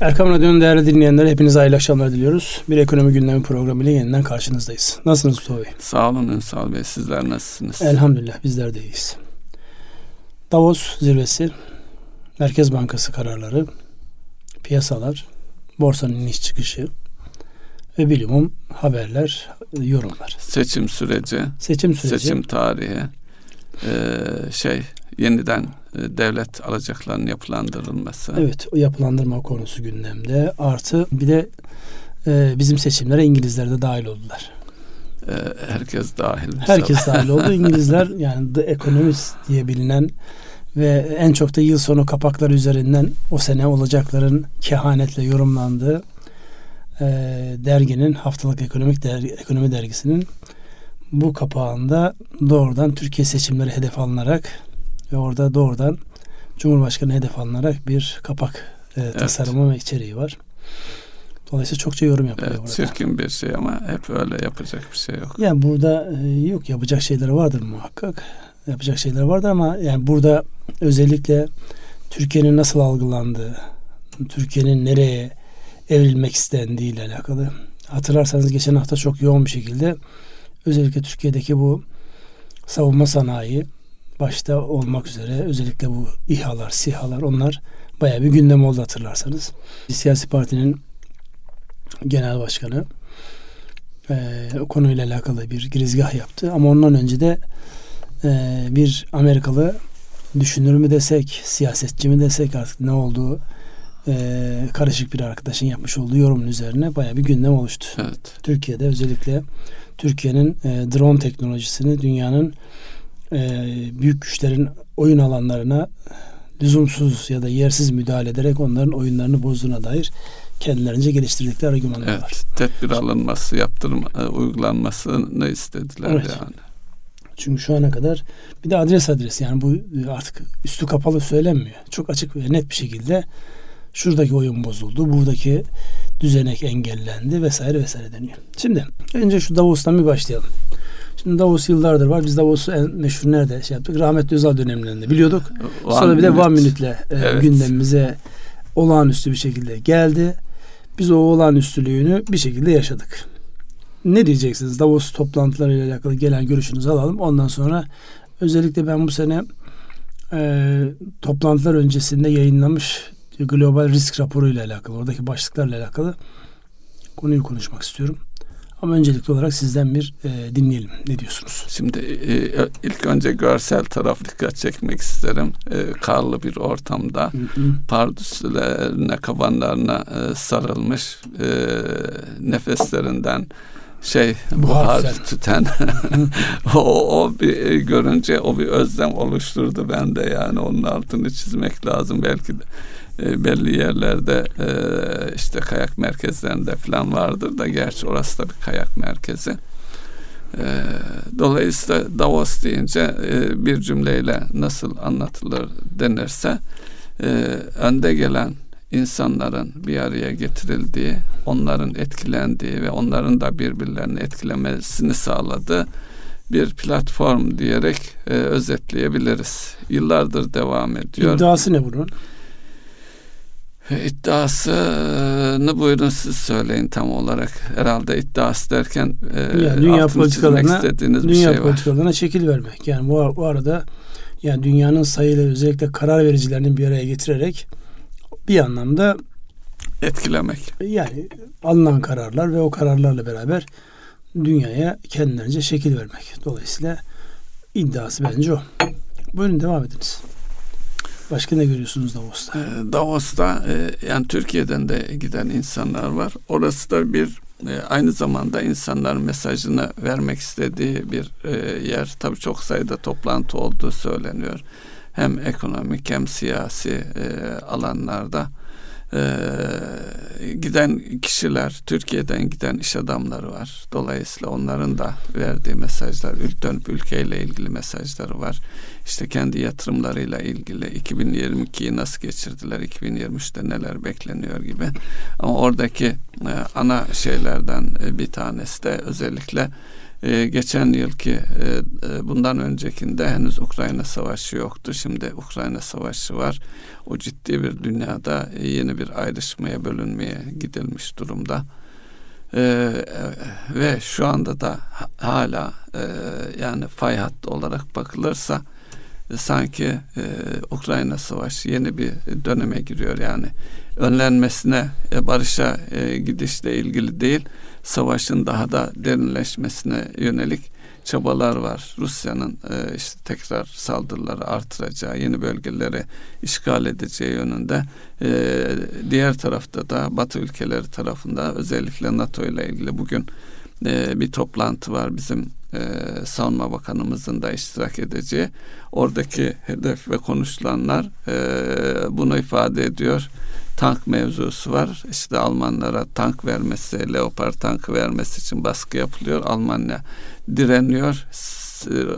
Erkam Radyo'nun değerli dinleyenleri hepinize hayırlı akşamlar diliyoruz. Bir ekonomi gündemi programıyla yeniden karşınızdayız. Nasılsınız Mustafa Bey? Sağ olun Ünsal Bey. Sizler nasılsınız? Elhamdülillah bizler de iyiyiz. Davos zirvesi, Merkez Bankası kararları, piyasalar, borsanın iniş çıkışı ve bilimum haberler, yorumlar. Seçim süreci, seçim süreci, seçim tarihi, e, şey yeniden e, devlet alacaklarının yapılandırılması. Evet, o yapılandırma konusu gündemde. Artı bir de e, bizim seçimlere İngilizler de dahil oldular. E, herkes dahil. Herkes dahil oldu. İngilizler yani The Economist diye bilinen ve en çok da yıl sonu kapaklar üzerinden o sene olacakların kehanetle yorumlandığı e, derginin haftalık ekonomik dergi, ekonomi dergisinin bu kapağında doğrudan Türkiye seçimleri hedef alınarak ve orada doğrudan Cumhurbaşkanı hedef alınarak bir kapak e, evet. tasarımı ve içeriği var. Dolayısıyla çokça yorum yapıyor evet, burada. Çirkin bir şey ama hep öyle yapacak bir şey yok. Yani burada e, yok yapacak şeyler vardır muhakkak. Yapacak şeyler vardır ama yani burada özellikle Türkiye'nin nasıl algılandığı, Türkiye'nin nereye evrilmek istendiği ile alakalı. Hatırlarsanız geçen hafta çok yoğun bir şekilde özellikle Türkiye'deki bu savunma sanayi başta olmak üzere özellikle bu İHA'lar, SİHA'lar onlar bayağı bir gündem oldu hatırlarsanız. Bir siyasi partinin genel başkanı e, o konuyla alakalı bir girizgah yaptı. Ama ondan önce de e, bir Amerikalı düşünür mü desek, siyasetçi mi desek artık ne olduğu e, karışık bir arkadaşın yapmış olduğu yorumun üzerine bayağı bir gündem oluştu. Evet. Türkiye'de özellikle Türkiye'nin e, drone teknolojisini dünyanın e, büyük güçlerin oyun alanlarına lüzumsuz ya da yersiz müdahale ederek onların oyunlarını bozduğuna dair kendilerince geliştirdikleri argümanlar evet, var. Tedbir alınması, yaptırma, e, uygulanmasını istediler evet. yani. Çünkü şu ana kadar bir de adres adres yani bu artık üstü kapalı söylenmiyor. Çok açık ve net bir şekilde şuradaki oyun bozuldu, buradaki düzenek engellendi vesaire vesaire deniyor. Şimdi önce şu Davos'tan bir başlayalım. Şimdi Davos yıllardır var. Biz Davos'u en meşhur nerede şey yaptık? Rahmetli Özal dönemlerinde biliyorduk. One Sonra bir de One Minute'le e, evet. gündemimize olağanüstü bir şekilde geldi. Biz o olağanüstülüğünü bir şekilde yaşadık. Ne diyeceksiniz? Davos toplantılarıyla alakalı gelen görüşünüzü alalım. Ondan sonra özellikle ben bu sene e, toplantılar öncesinde yayınlamış global risk raporu ile alakalı, oradaki başlıklarla alakalı konuyu konuşmak istiyorum. Ama öncelikli olarak sizden bir e, dinleyelim. Ne diyorsunuz? Şimdi e, ilk önce görsel taraf dikkat çekmek isterim. E, karlı bir ortamda pardüsülerine, kabanlarına e, sarılmış e, nefeslerinden şey buhar, buhar tüten o, o bir görünce o bir özlem oluşturdu bende yani. Onun altını çizmek lazım. Belki de e, belli yerlerde e, işte kayak merkezlerinde falan vardır da. Gerçi orası da bir kayak merkezi. E, dolayısıyla Davos deyince e, bir cümleyle nasıl anlatılır denirse e, önde gelen insanların bir araya getirildiği, onların etkilendiği ve onların da birbirlerini etkilemesini sağladığı bir platform diyerek e, özetleyebiliriz. Yıllardır devam ediyor. İddiası ne bunun? İddiasını buyurun siz söyleyin tam olarak. Herhalde iddiası derken e, yani dünya politikalarına istediğiniz dünya bir şey var. politikalarına şekil vermek. Yani bu, bu arada yani dünyanın sayılı özellikle karar vericilerinin bir araya getirerek bir anlamda etkilemek. Yani alınan kararlar ve o kararlarla beraber dünyaya kendilerince şekil vermek. Dolayısıyla iddiası bence o. Buyurun devam ediniz. Başka ne görüyorsunuz Davos'ta? Ee, Davos'ta e, yani Türkiye'den de giden insanlar var. Orası da bir e, aynı zamanda insanların mesajını vermek istediği bir e, yer. Tabii çok sayıda toplantı olduğu söyleniyor. Hem ekonomik hem siyasi alanlarda giden kişiler, Türkiye'den giden iş adamları var. Dolayısıyla onların da verdiği mesajlar, dönüp ülkeyle ilgili mesajları var işte kendi yatırımlarıyla ilgili 2022'yi nasıl geçirdiler, 2023'te neler bekleniyor gibi. Ama oradaki e, ana şeylerden e, bir tanesi de özellikle e, geçen yılki e, e, bundan öncekinde henüz Ukrayna Savaşı yoktu. Şimdi Ukrayna Savaşı var. O ciddi bir dünyada e, yeni bir ayrışmaya bölünmeye gidilmiş durumda. E, ve şu anda da hala e, yani fay hattı olarak bakılırsa e, sanki e, Ukrayna Savaşı yeni bir döneme giriyor yani önlenmesine e, barışa e, gidişle ilgili değil savaşın daha da derinleşmesine yönelik çabalar var. Rusya'nın e, işte tekrar saldırıları artıracağı, yeni bölgeleri işgal edeceği yönünde. E, diğer tarafta da Batı ülkeleri tarafında özellikle NATO ile ilgili bugün e, bir toplantı var bizim e, Savunma Bakanımızın da iştirak edeceği. Oradaki hedef ve konuşulanlar e, bunu ifade ediyor tank mevzusu var. İşte Almanlara tank vermesi, Leopard tankı vermesi için baskı yapılıyor. Almanya direniyor.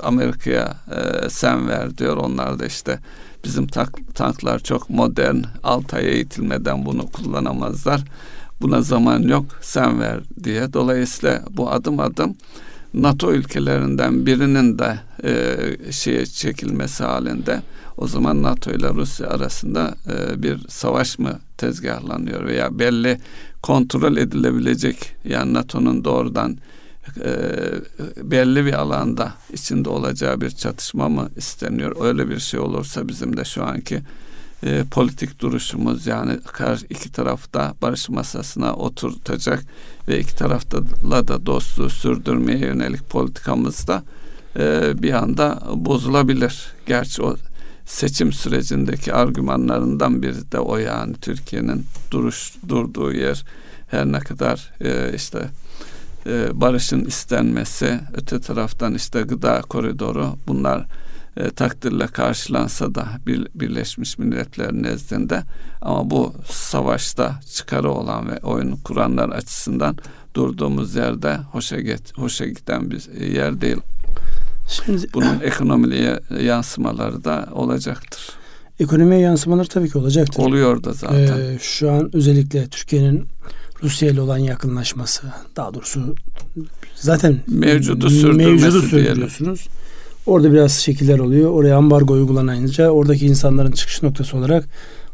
Amerika'ya e, sen ver diyor. Onlar da işte bizim tank, tanklar çok modern. Altı ay eğitilmeden bunu kullanamazlar. Buna zaman yok sen ver diye. Dolayısıyla bu adım adım NATO ülkelerinden birinin de e, şeye çekilmesi halinde o zaman NATO ile Rusya arasında e, bir savaş mı tezgahlanıyor veya belli kontrol edilebilecek yani NATO'nun doğrudan e, belli bir alanda içinde olacağı bir çatışma mı isteniyor? Öyle bir şey olursa bizim de şu anki e, politik duruşumuz yani karşı iki tarafta barış masasına oturtacak ve iki tarafta da dostluğu sürdürmeye yönelik politikamızda e, bir anda bozulabilir. Gerçi o seçim sürecindeki argümanlarından biri de o yani Türkiye'nin duruş durduğu yer her ne kadar e, işte e, barışın istenmesi öte taraftan işte gıda koridoru bunlar e, takdirle karşılansa da bir, Birleşmiş Milletler nezdinde ama bu savaşta çıkarı olan ve oyun kuranlar açısından durduğumuz yerde hoşa, get, hoşa giden bir yer değil. Şimdi, Bunun ekonomiye yansımaları da olacaktır. Ekonomiye yansımaları tabii ki olacaktır. Oluyor da zaten. Ee, şu an özellikle Türkiye'nin Rusya ile olan yakınlaşması, daha doğrusu zaten mevcudu sürdürmesi mevcudu sürdürüyorsunuz. Diyelim. Orada biraz şekiller oluyor. Oraya ambargo uygulanınca oradaki insanların çıkış noktası olarak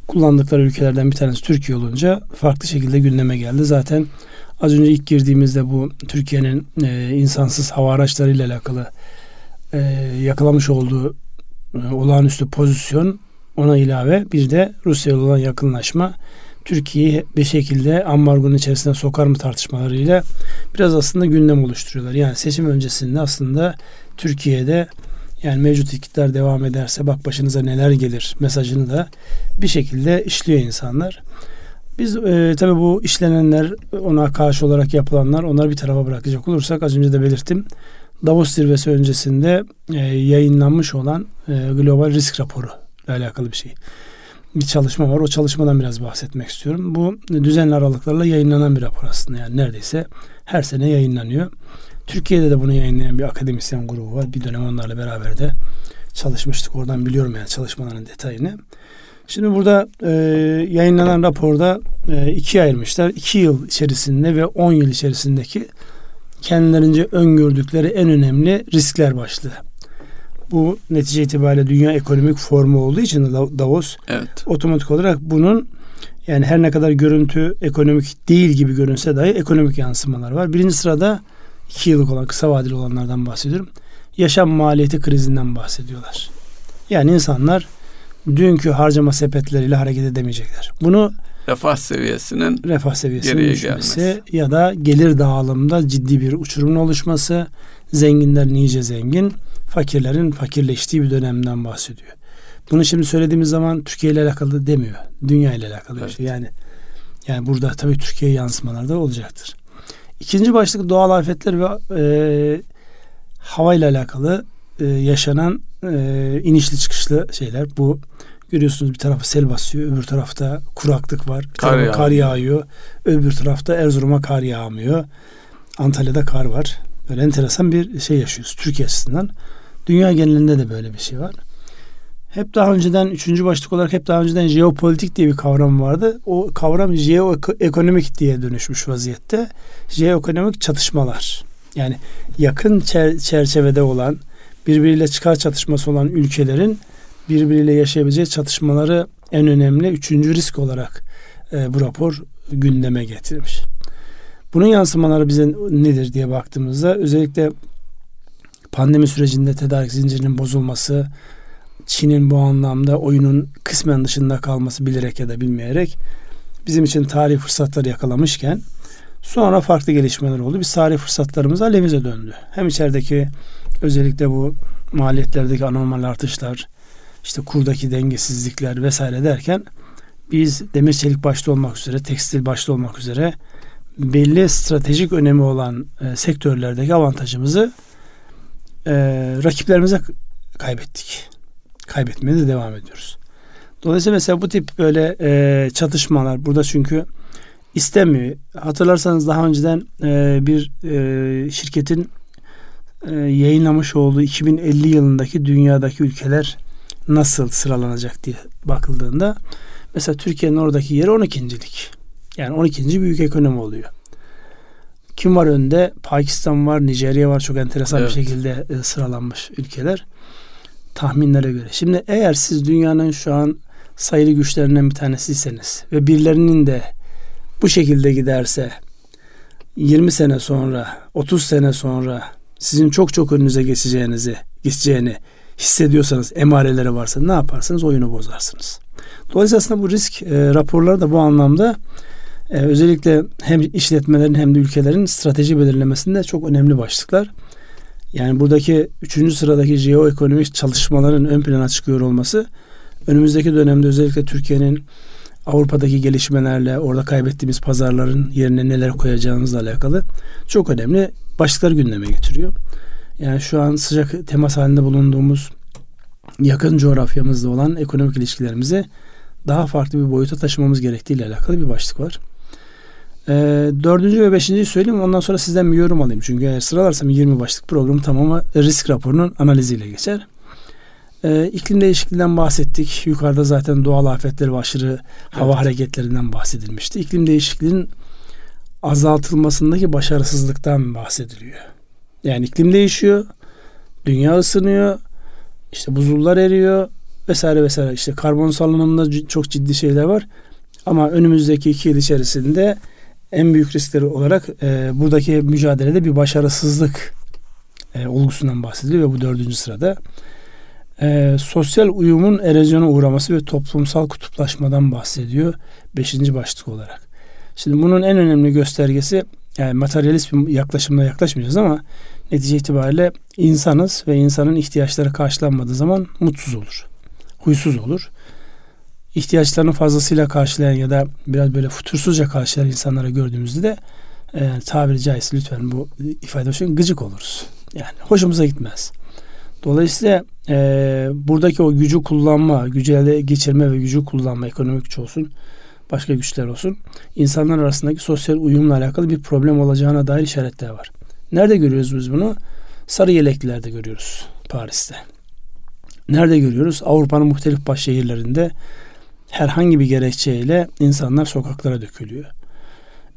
kullandıkları ülkelerden bir tanesi Türkiye olunca farklı şekilde gündeme geldi. Zaten az önce ilk girdiğimizde bu Türkiye'nin e, insansız hava araçlarıyla alakalı e, yakalamış olduğu e, olağanüstü pozisyon ona ilave bir de Rusya ile olan yakınlaşma Türkiye'yi bir şekilde ambargonun içerisine sokar mı tartışmalarıyla biraz aslında gündem oluşturuyorlar. Yani seçim öncesinde aslında Türkiye'de yani mevcut iktidar devam ederse bak başınıza neler gelir mesajını da bir şekilde işliyor insanlar. Biz e, tabi bu işlenenler ona karşı olarak yapılanlar onları bir tarafa bırakacak olursak az önce de belirttim. Davos zirvesi öncesinde e, yayınlanmış olan e, global risk raporu ile alakalı bir şey. Bir çalışma var. O çalışmadan biraz bahsetmek istiyorum. Bu düzenli aralıklarla yayınlanan bir rapor aslında. Yani neredeyse her sene yayınlanıyor. Türkiye'de de bunu yayınlayan bir akademisyen grubu var. Bir dönem onlarla beraber de çalışmıştık. Oradan biliyorum yani çalışmaların detayını. Şimdi burada e, yayınlanan raporda e, ikiye ayırmışlar. İki yıl içerisinde ve on yıl içerisindeki kendilerince öngördükleri en önemli riskler başlığı. Bu netice itibariyle dünya ekonomik formu olduğu için Davos evet. otomatik olarak bunun yani her ne kadar görüntü ekonomik değil gibi görünse dahi ekonomik yansımalar var. Birinci sırada iki yıllık olan kısa vadeli olanlardan bahsediyorum. Yaşam maliyeti krizinden bahsediyorlar. Yani insanlar dünkü harcama sepetleriyle hareket edemeyecekler. Bunu refah seviyesinin refah seviyesinin düşmesi gelmesi. ya da gelir dağılımında ciddi bir uçurumun oluşması, zenginler nice zengin, fakirlerin fakirleştiği bir dönemden bahsediyor. Bunu şimdi söylediğimiz zaman Türkiye ile alakalı demiyor. Dünya ile alakalı evet. bir şey. Yani yani burada tabii Türkiye yansımalar da olacaktır. İkinci başlık doğal afetler ve e, hava ile alakalı e, yaşanan e, inişli çıkışlı şeyler. Bu görüyorsunuz bir tarafı sel basıyor, öbür tarafta kuraklık var. Bir kar, kar yağıyor. Öbür tarafta Erzurum'a kar yağmıyor. Antalya'da kar var. Böyle enteresan bir şey yaşıyoruz Türkiye açısından. Dünya genelinde de böyle bir şey var. Hep daha önceden üçüncü başlık olarak hep daha önceden jeopolitik diye bir kavram vardı. O kavram jeoekonomik diye dönüşmüş vaziyette. Jeoekonomik çatışmalar. Yani yakın çerçevede olan birbiriyle çıkar çatışması olan ülkelerin birbiriyle yaşayabileceği çatışmaları en önemli üçüncü risk olarak e, bu rapor gündeme getirmiş. Bunun yansımaları bize nedir diye baktığımızda özellikle pandemi sürecinde tedarik zincirinin bozulması, Çin'in bu anlamda oyunun kısmen dışında kalması bilerek ya da bilmeyerek bizim için tarih fırsatları yakalamışken sonra farklı gelişmeler oldu. Biz tarih fırsatlarımız alevimize döndü. Hem içerideki özellikle bu maliyetlerdeki anormal artışlar, işte kurdaki dengesizlikler vesaire derken biz demir çelik başta olmak üzere, tekstil başta olmak üzere belli stratejik önemi olan e, sektörlerdeki avantajımızı e, rakiplerimize kaybettik. Kaybetmeye de devam ediyoruz. Dolayısıyla mesela bu tip böyle e, çatışmalar burada çünkü istemiyor. Hatırlarsanız daha önceden e, bir e, şirketin e, yayınlamış olduğu 2050 yılındaki dünyadaki ülkeler nasıl sıralanacak diye bakıldığında mesela Türkiye'nin oradaki yeri 12.lik. Yani 12. büyük ekonomi oluyor. Kim var önde? Pakistan var, Nijerya var. Çok enteresan evet. bir şekilde e, sıralanmış ülkeler. Tahminlere göre. Şimdi eğer siz dünyanın şu an sayılı güçlerinden bir tanesiyseniz ve birilerinin de bu şekilde giderse 20 sene sonra, 30 sene sonra sizin çok çok önünüze geçeceğinizi, geçeceğini hissediyorsanız, emareleri varsa ne yaparsınız? Oyunu bozarsınız. Dolayısıyla aslında bu risk e, raporları da bu anlamda e, özellikle hem işletmelerin hem de ülkelerin strateji belirlemesinde çok önemli başlıklar. Yani buradaki üçüncü sıradaki jeoekonomik çalışmaların ön plana çıkıyor olması önümüzdeki dönemde özellikle Türkiye'nin Avrupa'daki gelişmelerle orada kaybettiğimiz pazarların yerine neler koyacağımızla alakalı çok önemli başlıkları gündeme getiriyor. Yani şu an sıcak temas halinde bulunduğumuz yakın coğrafyamızda olan ekonomik ilişkilerimizi daha farklı bir boyuta taşımamız gerektiği ile alakalı bir başlık var. E, dördüncü ve beşinciyi söyleyeyim ondan sonra sizden bir yorum alayım. Çünkü eğer sıralarsam 20 başlık programı tamamı risk raporunun analiziyle geçer. E, iklim değişikliğinden bahsettik. Yukarıda zaten doğal afetler ve aşırı evet. hava hareketlerinden bahsedilmişti. İklim değişikliğinin azaltılmasındaki başarısızlıktan bahsediliyor. Yani iklim değişiyor, dünya ısınıyor, işte buzullar eriyor vesaire vesaire. İşte karbon salınımında çok ciddi şeyler var. Ama önümüzdeki iki yıl içerisinde en büyük riskleri olarak e, buradaki mücadelede bir başarısızlık e, olgusundan bahsediliyor ve bu dördüncü sırada. E, sosyal uyumun erozyona uğraması ve toplumsal kutuplaşmadan bahsediyor beşinci başlık olarak. Şimdi bunun en önemli göstergesi yani materyalist bir yaklaşımla yaklaşmayacağız ama netice itibariyle insanız ve insanın ihtiyaçları karşılanmadığı zaman mutsuz olur. Huysuz olur ihtiyaçlarını fazlasıyla karşılayan ya da biraz böyle futursuzca karşılayan insanlara gördüğümüzde de e, tabiri caizse lütfen bu ifade için gıcık oluruz. Yani hoşumuza gitmez. Dolayısıyla e, buradaki o gücü kullanma, gücü ele geçirme ve gücü kullanma ekonomik güç olsun, başka güçler olsun. insanlar arasındaki sosyal uyumla alakalı bir problem olacağına dair işaretler var. Nerede görüyoruz biz bunu? Sarı yeleklilerde görüyoruz Paris'te. Nerede görüyoruz? Avrupa'nın muhtelif baş şehirlerinde herhangi bir gerekçeyle insanlar sokaklara dökülüyor.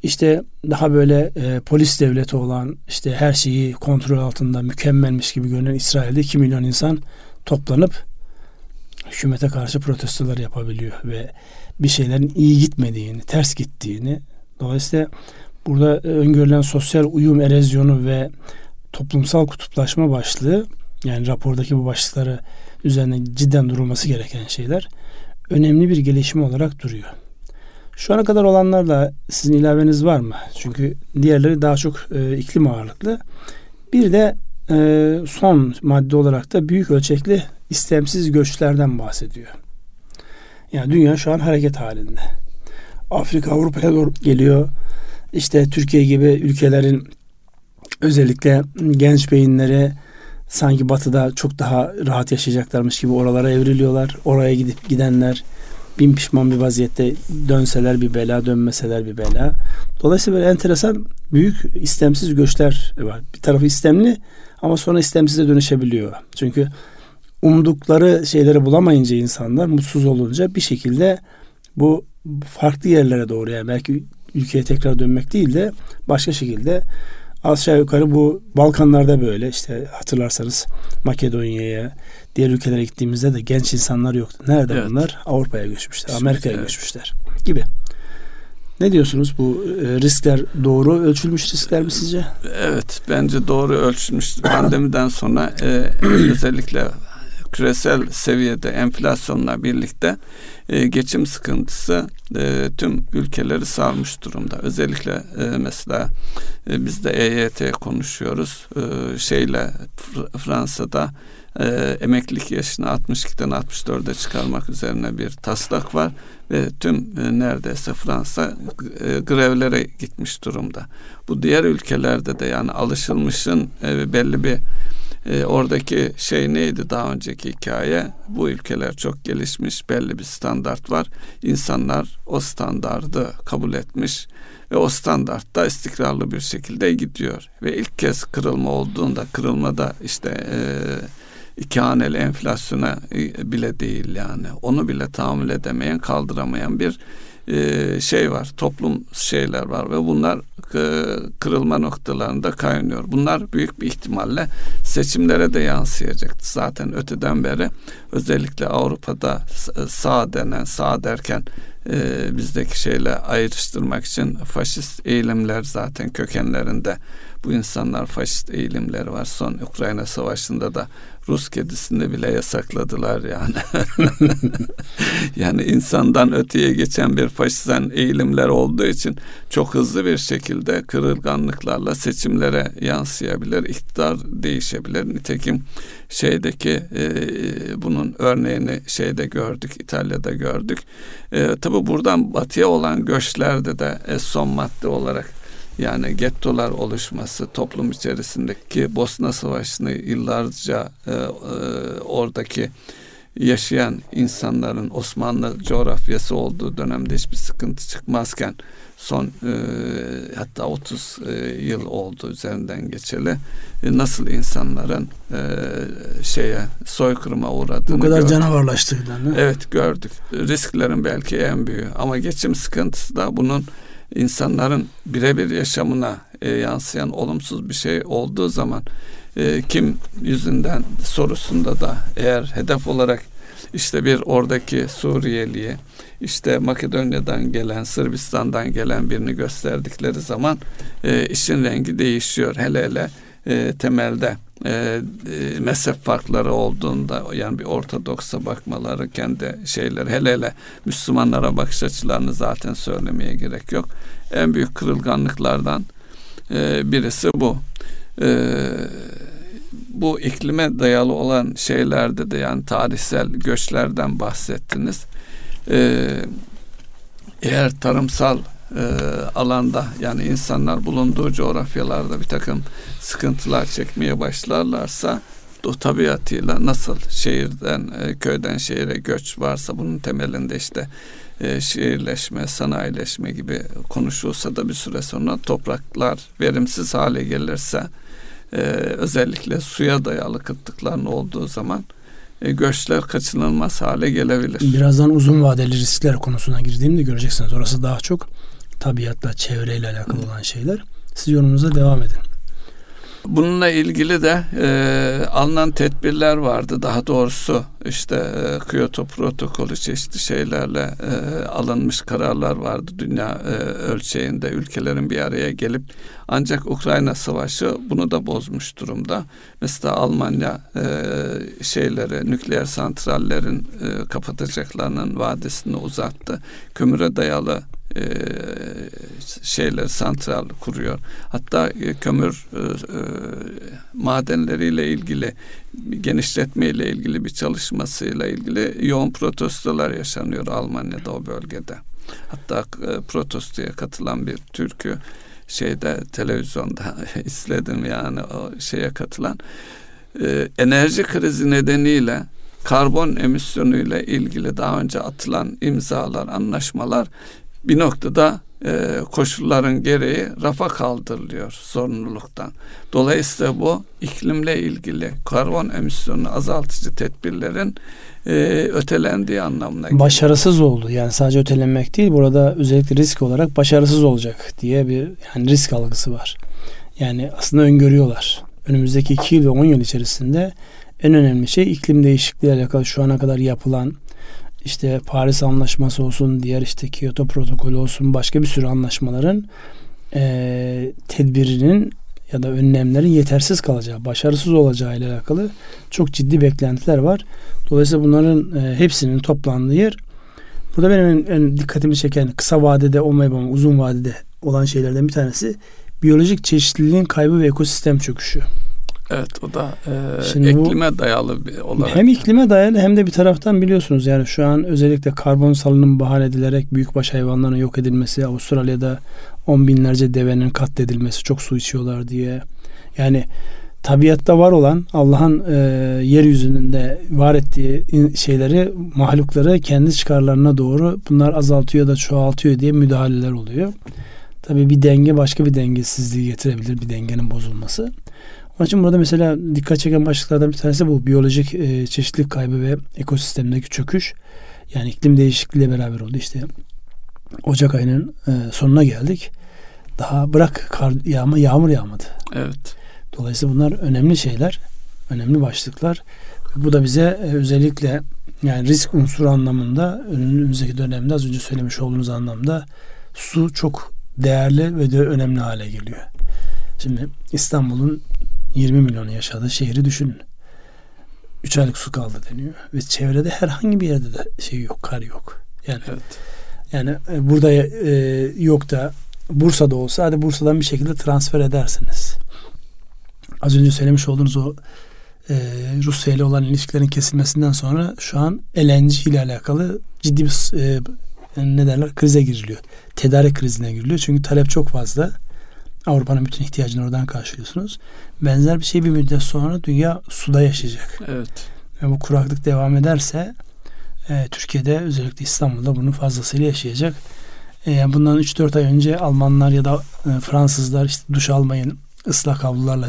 İşte daha böyle e, polis devleti olan işte her şeyi kontrol altında mükemmelmiş gibi görünen İsrail'de 2 milyon insan toplanıp hükümete karşı protestolar yapabiliyor ve bir şeylerin iyi gitmediğini, ters gittiğini dolayısıyla burada öngörülen sosyal uyum erozyonu ve toplumsal kutuplaşma başlığı yani rapordaki bu başlıkları üzerine cidden durulması gereken şeyler önemli bir gelişme olarak duruyor. Şu ana kadar olanlarla sizin ilaveniz var mı? Çünkü diğerleri daha çok e, iklim ağırlıklı. Bir de e, son madde olarak da büyük ölçekli istemsiz göçlerden bahsediyor. Yani dünya şu an hareket halinde. Afrika Avrupa'ya doğru geliyor. İşte Türkiye gibi ülkelerin özellikle genç beyinleri sanki batıda çok daha rahat yaşayacaklarmış gibi oralara evriliyorlar. Oraya gidip gidenler bin pişman bir vaziyette dönseler bir bela, dönmeseler bir bela. Dolayısıyla böyle enteresan büyük istemsiz göçler var. Bir tarafı istemli ama sonra istemsize dönüşebiliyor. Çünkü umdukları şeyleri bulamayınca insanlar mutsuz olunca bir şekilde bu farklı yerlere doğru yani belki ülkeye tekrar dönmek değil de başka şekilde aşağı yukarı bu Balkanlarda böyle işte hatırlarsanız Makedonya'ya diğer ülkelere gittiğimizde de genç insanlar yoktu. Nerede evet. bunlar? Avrupa'ya göçmüşler, Amerika'ya evet. göçmüşler gibi. Ne diyorsunuz bu e, riskler doğru ölçülmüş riskler mi sizce? Evet bence doğru ölçülmüş. Pandemiden sonra e, özellikle küresel seviyede enflasyonla birlikte e, geçim sıkıntısı e, tüm ülkeleri sarmış durumda. Özellikle e, mesela e, biz de EYT konuşuyoruz. E, şeyle Fransa'da e, emeklilik yaşını 62'den 64'e çıkarmak üzerine bir taslak var ve tüm e, neredeyse Fransa e, grevlere gitmiş durumda. Bu diğer ülkelerde de yani alışılmışın e, belli bir e, oradaki şey neydi daha önceki hikaye? Bu ülkeler çok gelişmiş, belli bir standart var. İnsanlar o standardı kabul etmiş ve o standartta istikrarlı bir şekilde gidiyor. Ve ilk kez kırılma olduğunda, kırılmada işte e, iki haneli enflasyona e, bile değil yani. Onu bile tahammül edemeyen, kaldıramayan bir e, şey var, toplum şeyler var ve bunlar e, kırılma noktalarında kaynıyor. Bunlar büyük bir ihtimalle seçimlere de yansıyacaktı. Zaten öteden beri özellikle Avrupa'da sağ denen, sağ derken bizdeki şeyle ayrıştırmak için faşist eğilimler zaten kökenlerinde bu insanlar faşist eğilimleri var. Son Ukrayna Savaşı'nda da Rus kedisini bile yasakladılar yani. yani insandan öteye geçen bir faşizan eğilimler olduğu için çok hızlı bir şekilde kırılganlıklarla seçimlere yansıyabilir, iktidar değişebilir. Nitekim şeydeki e, bunun örneğini şeyde gördük, İtalya'da gördük. E, tabi buradan batıya olan göçlerde de e, son madde olarak yani gettolar oluşması toplum içerisindeki Bosna Savaşı'nı yıllarca e, e, oradaki yaşayan insanların Osmanlı coğrafyası olduğu dönemde hiçbir sıkıntı çıkmazken son e, hatta 30 e, yıl oldu üzerinden geçeli e, nasıl insanların e, şeye soykırıma uğradığını Bu kadar gördük. canavarlaştığını. Evet gördük. Risklerin belki en büyüğü ama geçim sıkıntısı da bunun insanların birebir yaşamına e, yansıyan olumsuz bir şey olduğu zaman e, kim yüzünden sorusunda da eğer hedef olarak işte bir oradaki Suriyeliye işte Makedonya'dan gelen Sırbistan'dan gelen birini gösterdikleri zaman e, işin rengi değişiyor. Hele hele e, temelde e, e, mezhep farkları olduğunda yani bir ortodoksa bakmaları kendi şeyler hele hele Müslümanlara bakış açılarını zaten söylemeye gerek yok. En büyük kırılganlıklardan e, birisi bu. E, bu iklime dayalı olan şeylerde de yani tarihsel göçlerden bahsettiniz. E, eğer tarımsal e, alanda yani insanlar bulunduğu coğrafyalarda bir takım sıkıntılar çekmeye başlarlarsa o tabiatıyla nasıl şehirden e, köyden şehire göç varsa bunun temelinde işte e, şehirleşme, sanayileşme gibi konuşulsa da bir süre sonra topraklar verimsiz hale gelirse e, özellikle suya dayalı kıtlıkların olduğu zaman göçler kaçınılmaz hale gelebilir. Birazdan uzun vadeli riskler konusuna girdiğimde göreceksiniz. Orası daha çok tabiatla, çevreyle alakalı olan şeyler. Siz yorumunuza devam edin. Bununla ilgili de e, alınan tedbirler vardı. Daha doğrusu işte e, Kyoto protokolü çeşitli şeylerle e, alınmış kararlar vardı dünya e, ölçeğinde ülkelerin bir araya gelip ancak Ukrayna savaşı bunu da bozmuş durumda. Mesela Almanya e, şeyleri nükleer santrallerin e, kapatacaklarının vadesini uzattı. Kömüre dayalı e, şeyler santral kuruyor. Hatta e, kömür e, madenleriyle ilgili genişletme ile ilgili bir çalışmasıyla ilgili yoğun protestolar yaşanıyor Almanya'da o bölgede. Hatta e, protestoya katılan bir Türk'ü şeyde televizyonda izledim yani o şeye katılan enerji krizi nedeniyle karbon emisyonu ile ilgili daha önce atılan imzalar, anlaşmalar bir noktada e, koşulların gereği rafa kaldırılıyor sorumluluktan. Dolayısıyla bu iklimle ilgili karbon emisyonu azaltıcı tedbirlerin e, ötelendiği anlamına geliyor. Başarısız oldu. Yani sadece ötelenmek değil burada özellikle risk olarak başarısız olacak diye bir yani risk algısı var. Yani aslında öngörüyorlar. Önümüzdeki 2 yıl ve 10 yıl içerisinde en önemli şey iklim değişikliği alakalı şu ana kadar yapılan işte Paris Anlaşması olsun, diğer işte Kyoto protokolü olsun, başka bir sürü anlaşmaların e, tedbirinin ya da önlemlerin yetersiz kalacağı, başarısız olacağı ile alakalı çok ciddi beklentiler var. Dolayısıyla bunların e, hepsinin toplandığı yer burada benim en, en dikkatimi çeken kısa vadede olmayıp ama uzun vadede olan şeylerden bir tanesi biyolojik çeşitliliğin kaybı ve ekosistem çöküşü. Evet o da e, Şimdi iklime bu, dayalı bir olarak. Hem iklime dayalı hem de bir taraftan biliyorsunuz yani şu an özellikle karbon salınımı bahane edilerek büyükbaş hayvanların yok edilmesi, Avustralya'da on binlerce devenin katledilmesi, çok su içiyorlar diye. Yani tabiatta var olan Allah'ın e, yeryüzünde var ettiği şeyleri, mahlukları kendi çıkarlarına doğru bunlar azaltıyor da çoğaltıyor diye müdahaleler oluyor. Tabii bir denge başka bir dengesizliği getirebilir, bir dengenin bozulması. Onun için burada mesela dikkat çeken başlıklardan bir tanesi bu biyolojik e, çeşitlilik kaybı ve ekosistemdeki çöküş. Yani iklim değişikliğiyle beraber oldu. İşte Ocak ayının e, sonuna geldik. Daha bırak kar yağma yağmur yağmadı. Evet. Dolayısıyla bunlar önemli şeyler, önemli başlıklar. Bu da bize e, özellikle yani risk unsuru anlamında önümüzdeki dönemde az önce söylemiş olduğunuz anlamda su çok değerli ve de önemli hale geliyor. Şimdi İstanbul'un 20 milyonu yaşadığı şehri düşünün. 3 aylık su kaldı deniyor. Ve çevrede herhangi bir yerde de şey yok, kar yok. Yani evet. yani e, burada e, yok da Bursa'da olsa hadi Bursa'dan bir şekilde transfer edersiniz. Az önce söylemiş olduğunuz o e, Rusya ile olan ilişkilerin kesilmesinden sonra şu an LNG ile alakalı ciddi bir e, ne derler krize giriliyor. Tedarik krizine giriliyor. Çünkü talep çok fazla. Avrupa'nın bütün ihtiyacını oradan karşılıyorsunuz. Benzer bir şey bir müddet sonra dünya suda yaşayacak. Evet. Ve bu kuraklık devam ederse e, Türkiye'de özellikle İstanbul'da bunu fazlasıyla yaşayacak. E, bundan 3-4 ay önce Almanlar ya da e, Fransızlar işte duş almayın ıslak havlularla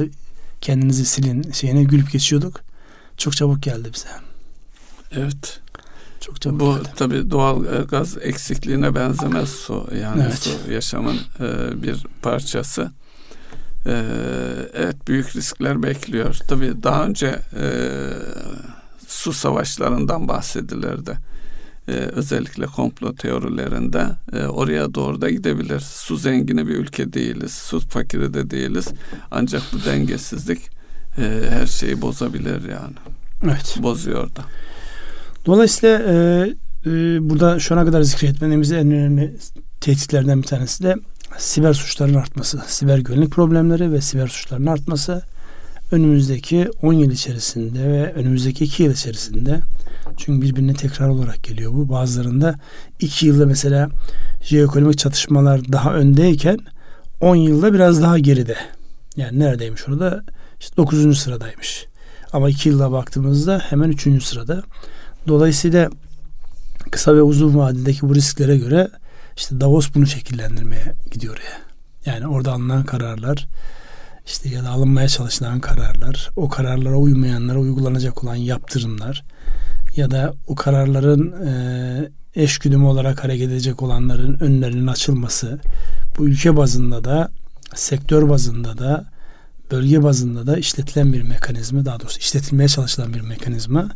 kendinizi silin şeyine gülüp geçiyorduk. Çok çabuk geldi bize. Evet. Çok çabuk Bu geldi. tabii doğal e, gaz eksikliğine benzemez su. Yani evet. su yaşamın e, bir parçası. E, evet büyük riskler bekliyor. Tabii daha önce e, su savaşlarından bahsedilirdi. Ee, özellikle komplo teorilerinde e, oraya doğru da gidebilir. Su zengini bir ülke değiliz, su fakiri de değiliz. Ancak bu dengesizlik e, her şeyi bozabilir yani. Evet. Bozuyor da. Dolayısıyla e, e, burada şu ana kadar zikretmediğimiz en önemli tehditlerden bir tanesi de siber suçların artması, siber güvenlik problemleri ve siber suçların artması önümüzdeki 10 yıl içerisinde ve önümüzdeki 2 yıl içerisinde çünkü birbirine tekrar olarak geliyor bu. Bazılarında 2 yılda mesela jeoekonomik çatışmalar daha öndeyken 10 yılda biraz daha geride. Yani neredeymiş orada? İşte 9. sıradaymış. Ama 2 yılda baktığımızda hemen 3. sırada. Dolayısıyla kısa ve uzun vadedeki bu risklere göre işte Davos bunu şekillendirmeye gidiyor ya. Yani orada alınan kararlar işte ya da alınmaya çalışılan kararlar, o kararlara uymayanlara uygulanacak olan yaptırımlar ya da o kararların e, eşgüdümü olarak hareket edecek olanların önlerinin açılması bu ülke bazında da sektör bazında da bölge bazında da işletilen bir mekanizma daha doğrusu işletilmeye çalışılan bir mekanizma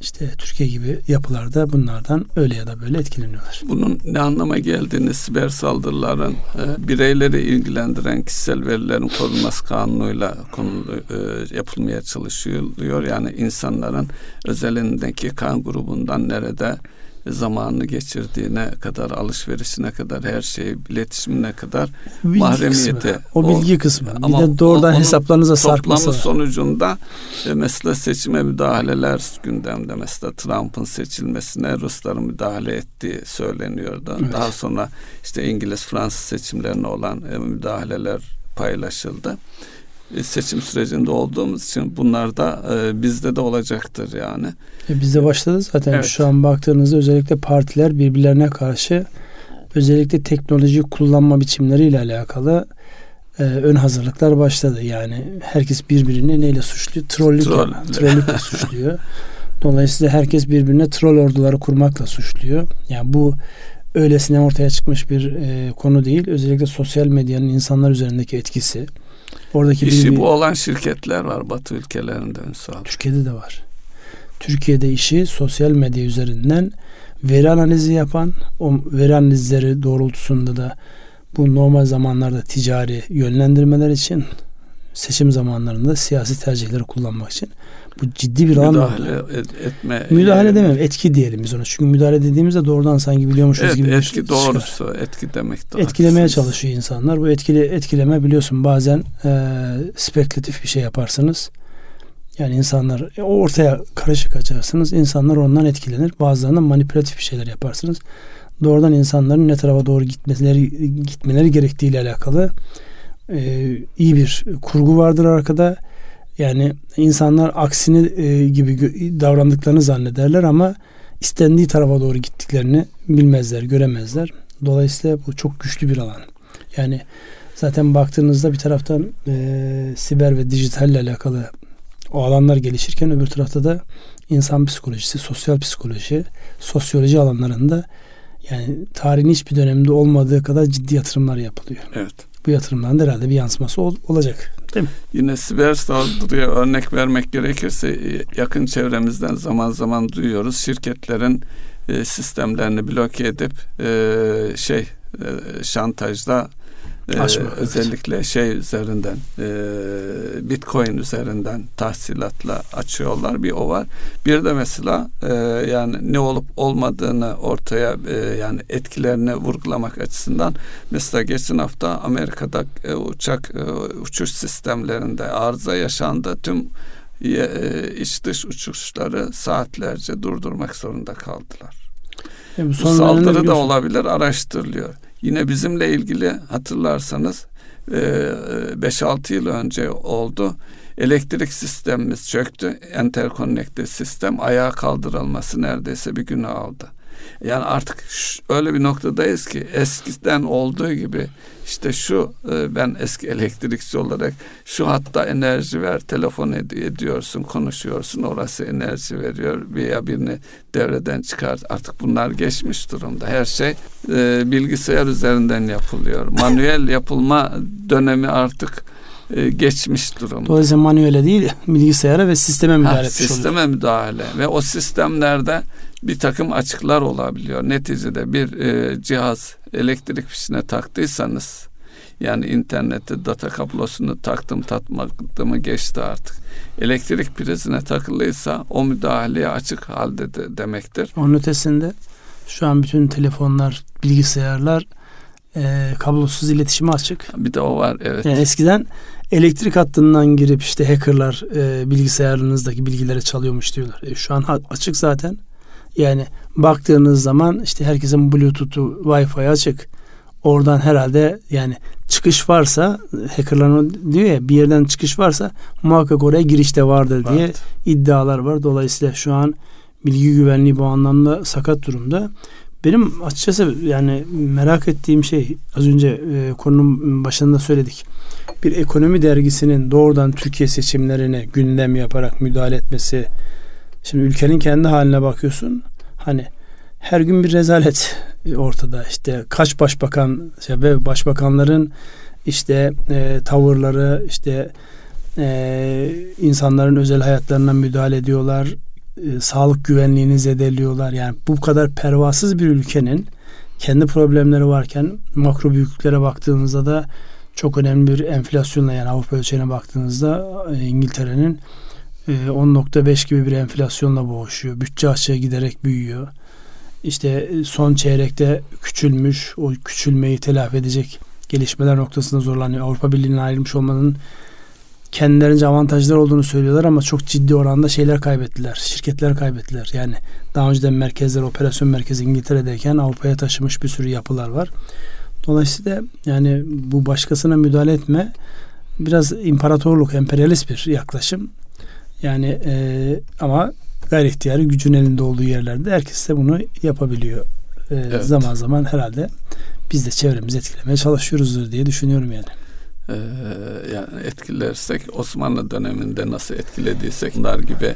işte Türkiye gibi yapılarda bunlardan öyle ya da böyle etkileniyorlar. Bunun ne anlama geldiğini siber saldırıların e, bireyleri ilgilendiren kişisel verilerin korunması kanunuyla konulu, e, yapılmaya çalışılıyor. Yani insanların özelindeki kan grubundan nerede zamanını geçirdiğine kadar, alışverişine kadar, her şey, iletişimine kadar bilgi mahremiyeti. Kısmı, o bilgi o, kısmı. Ama bir de doğrudan hesaplarınıza sarkması. Toplamı sonucunda e, mesela seçime müdahaleler gündemde. Mesela Trump'ın seçilmesine Rusların müdahale ettiği söyleniyordu. Evet. Daha sonra işte İngiliz, Fransız seçimlerine olan e, müdahaleler paylaşıldı. E, seçim sürecinde olduğumuz için bunlar da e, bizde de olacaktır yani. E, bizde başladı zaten evet. şu an baktığınızda özellikle partiler birbirlerine karşı özellikle teknoloji kullanma biçimleriyle alakalı e, ön hazırlıklar başladı. Yani herkes birbirini neyle suçluyor? Trollük, Troll. trollükle suçluyor. Dolayısıyla herkes birbirine troll orduları kurmakla suçluyor. Yani bu öylesine ortaya çıkmış bir e, konu değil. Özellikle sosyal medyanın insanlar üzerindeki etkisi. Oradaki İşi bir, bu olan şirketler var Batı ülkelerinde Ünsal. Türkiye'de de var. Türkiye'de işi sosyal medya üzerinden veri analizi yapan, o veri analizleri doğrultusunda da bu normal zamanlarda ticari yönlendirmeler için seçim zamanlarında siyasi tercihleri kullanmak için bu ciddi bir müdahale alan et, etme müdahale demem etki diyelim biz ona. Çünkü müdahale dediğimizde doğrudan sanki biliyormuşuz evet, gibi etki bir doğrusu çıkar. etki demek daha etkilemeye haklısınız. çalışıyor insanlar. Bu etkili etkileme biliyorsun bazen e, spekülatif bir şey yaparsınız. Yani insanlar e, ortaya karışık açarsınız. İnsanlar ondan etkilenir. Bazılarından manipülatif bir şeyler yaparsınız. Doğrudan insanların ne tarafa doğru gitmeleri gitmeleri gerektiğiyle alakalı e, iyi bir kurgu vardır arkada. Yani insanlar aksini e, gibi davrandıklarını zannederler ama istendiği tarafa doğru gittiklerini bilmezler, göremezler. Dolayısıyla bu çok güçlü bir alan. Yani zaten baktığınızda bir taraftan e, siber ve dijitalle alakalı o alanlar gelişirken öbür tarafta da insan psikolojisi, sosyal psikoloji, sosyoloji alanlarında yani tarihin hiçbir döneminde olmadığı kadar ciddi yatırımlar yapılıyor. Evet. Bu yatırımların herhalde bir yansıması ol, olacak. Değil mi? Yine siber saldırıya örnek vermek gerekirse e, yakın çevremizden zaman zaman duyuyoruz. Şirketlerin e, sistemlerini bloke edip e, şey e, şantajla ee, Aşma, özellikle evet. şey üzerinden e, Bitcoin üzerinden tahsilatla açıyorlar bir o var. Bir de mesela e, yani ne olup olmadığını ortaya e, yani etkilerini vurgulamak açısından mesela geçen hafta Amerika'da e, uçak e, uçuş sistemlerinde arıza yaşandı. Tüm e, iç dış uçuşları saatlerce durdurmak zorunda kaldılar. Bu, bu saldırı da olabilir araştırılıyor. Yine bizimle ilgili hatırlarsanız 5-6 e, yıl önce oldu. Elektrik sistemimiz çöktü. Enterkonnekte sistem ayağa kaldırılması neredeyse bir günü aldı. Yani artık öyle bir noktadayız ki eskiden olduğu gibi işte şu e, ben eski elektrikçi olarak şu hatta enerji ver telefon ed- ediyorsun konuşuyorsun orası enerji veriyor veya birini devreden çıkar artık bunlar geçmiş durumda her şey e, bilgisayar üzerinden yapılıyor manuel yapılma dönemi artık e, geçmiş durumda. Dolayısıyla manuele değil bilgisayara ve sisteme müdahale ha, etmiş Sisteme oluyor. müdahale ve o sistemlerde bir takım açıklar olabiliyor. Neticede bir e, cihaz elektrik fişine taktıysanız yani internette data kablosunu taktım tatmadımı geçti artık. Elektrik prizine takılıysa o müdahaleye açık halde de demektir. Onun ötesinde şu an bütün telefonlar, bilgisayarlar e, kablosuz iletişime açık. Bir de o var evet. Yani eskiden elektrik hattından girip işte hackerlar e, bilgisayarınızdaki bilgileri çalıyormuş diyorlar. E, şu an açık zaten. Yani baktığınız zaman işte herkesin Bluetooth'u, Wi-Fi açık. Oradan herhalde yani çıkış varsa hackerların diyor ya bir yerden çıkış varsa muhakkak oraya girişte vardır diye evet. iddialar var. Dolayısıyla şu an bilgi güvenliği bu anlamda sakat durumda. Benim açıkçası yani merak ettiğim şey az önce e, konunun başında söyledik. Bir ekonomi dergisinin doğrudan Türkiye seçimlerine gündem yaparak müdahale etmesi. Şimdi ülkenin kendi haline bakıyorsun. Hani her gün bir rezalet ortada. İşte kaç başbakan ve başbakanların işte e, tavırları işte e, insanların özel hayatlarına müdahale ediyorlar e, sağlık güvenliğini zedeliyorlar. Yani bu kadar pervasız bir ülkenin kendi problemleri varken makro büyüklüklere baktığınızda da çok önemli bir enflasyonla yani Avrupa ölçeğine baktığınızda e, İngiltere'nin 10.5 e, gibi bir enflasyonla boğuşuyor. Bütçe açığı giderek büyüyor. İşte son çeyrekte küçülmüş, o küçülmeyi telafi edecek gelişmeler noktasında zorlanıyor. Avrupa Birliği'nin ayrılmış olmanın kendilerince avantajlar olduğunu söylüyorlar ama çok ciddi oranda şeyler kaybettiler. Şirketler kaybettiler. Yani daha önceden merkezler, operasyon merkezi İngiltere'deyken Avrupa'ya taşımış bir sürü yapılar var. Dolayısıyla yani bu başkasına müdahale etme biraz imparatorluk, emperyalist bir yaklaşım. Yani e, ama gayri ihtiyarı gücün elinde olduğu yerlerde herkes de bunu yapabiliyor. E, evet. Zaman zaman herhalde biz de çevremizi etkilemeye çalışıyoruzdur diye düşünüyorum yani. e, yani etkilersek Osmanlı döneminde nasıl etkilediysek bunlar gibi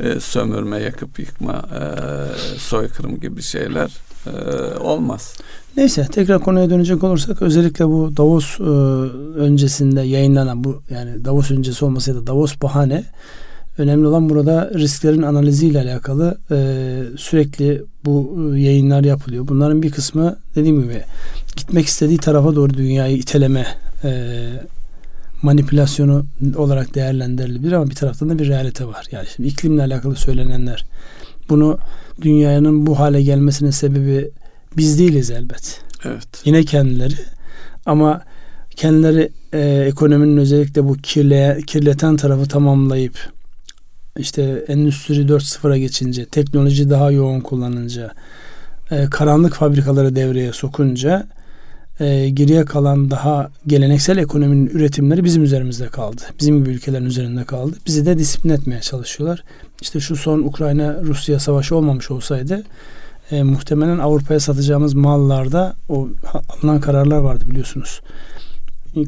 e, sömürme, yakıp yıkma, e, soykırım gibi şeyler e, olmaz. Neyse tekrar konuya dönecek olursak özellikle bu Davos e, öncesinde yayınlanan bu yani Davos öncesi da Davos bahane önemli olan burada risklerin analiziyle alakalı e, sürekli bu e, yayınlar yapılıyor. Bunların bir kısmı dediğim gibi gitmek istediği tarafa doğru dünyayı iteleme e, manipülasyonu olarak değerlendirilebilir ama bir taraftan da bir realite var. Yani şimdi iklimle alakalı söylenenler bunu dünyanın bu hale gelmesinin sebebi biz değiliz elbet. Evet. Yine kendileri ama kendileri e, ekonominin özellikle bu kirle, kirleten tarafı tamamlayıp işte Endüstri 4.0'a geçince, teknoloji daha yoğun kullanınca, e, karanlık fabrikaları devreye sokunca e, geriye kalan daha geleneksel ekonominin üretimleri bizim üzerimizde kaldı. Bizim gibi ülkelerin üzerinde kaldı. Bizi de disiplin etmeye çalışıyorlar. İşte şu son Ukrayna-Rusya savaşı olmamış olsaydı e, muhtemelen Avrupa'ya satacağımız mallarda o alınan kararlar vardı biliyorsunuz.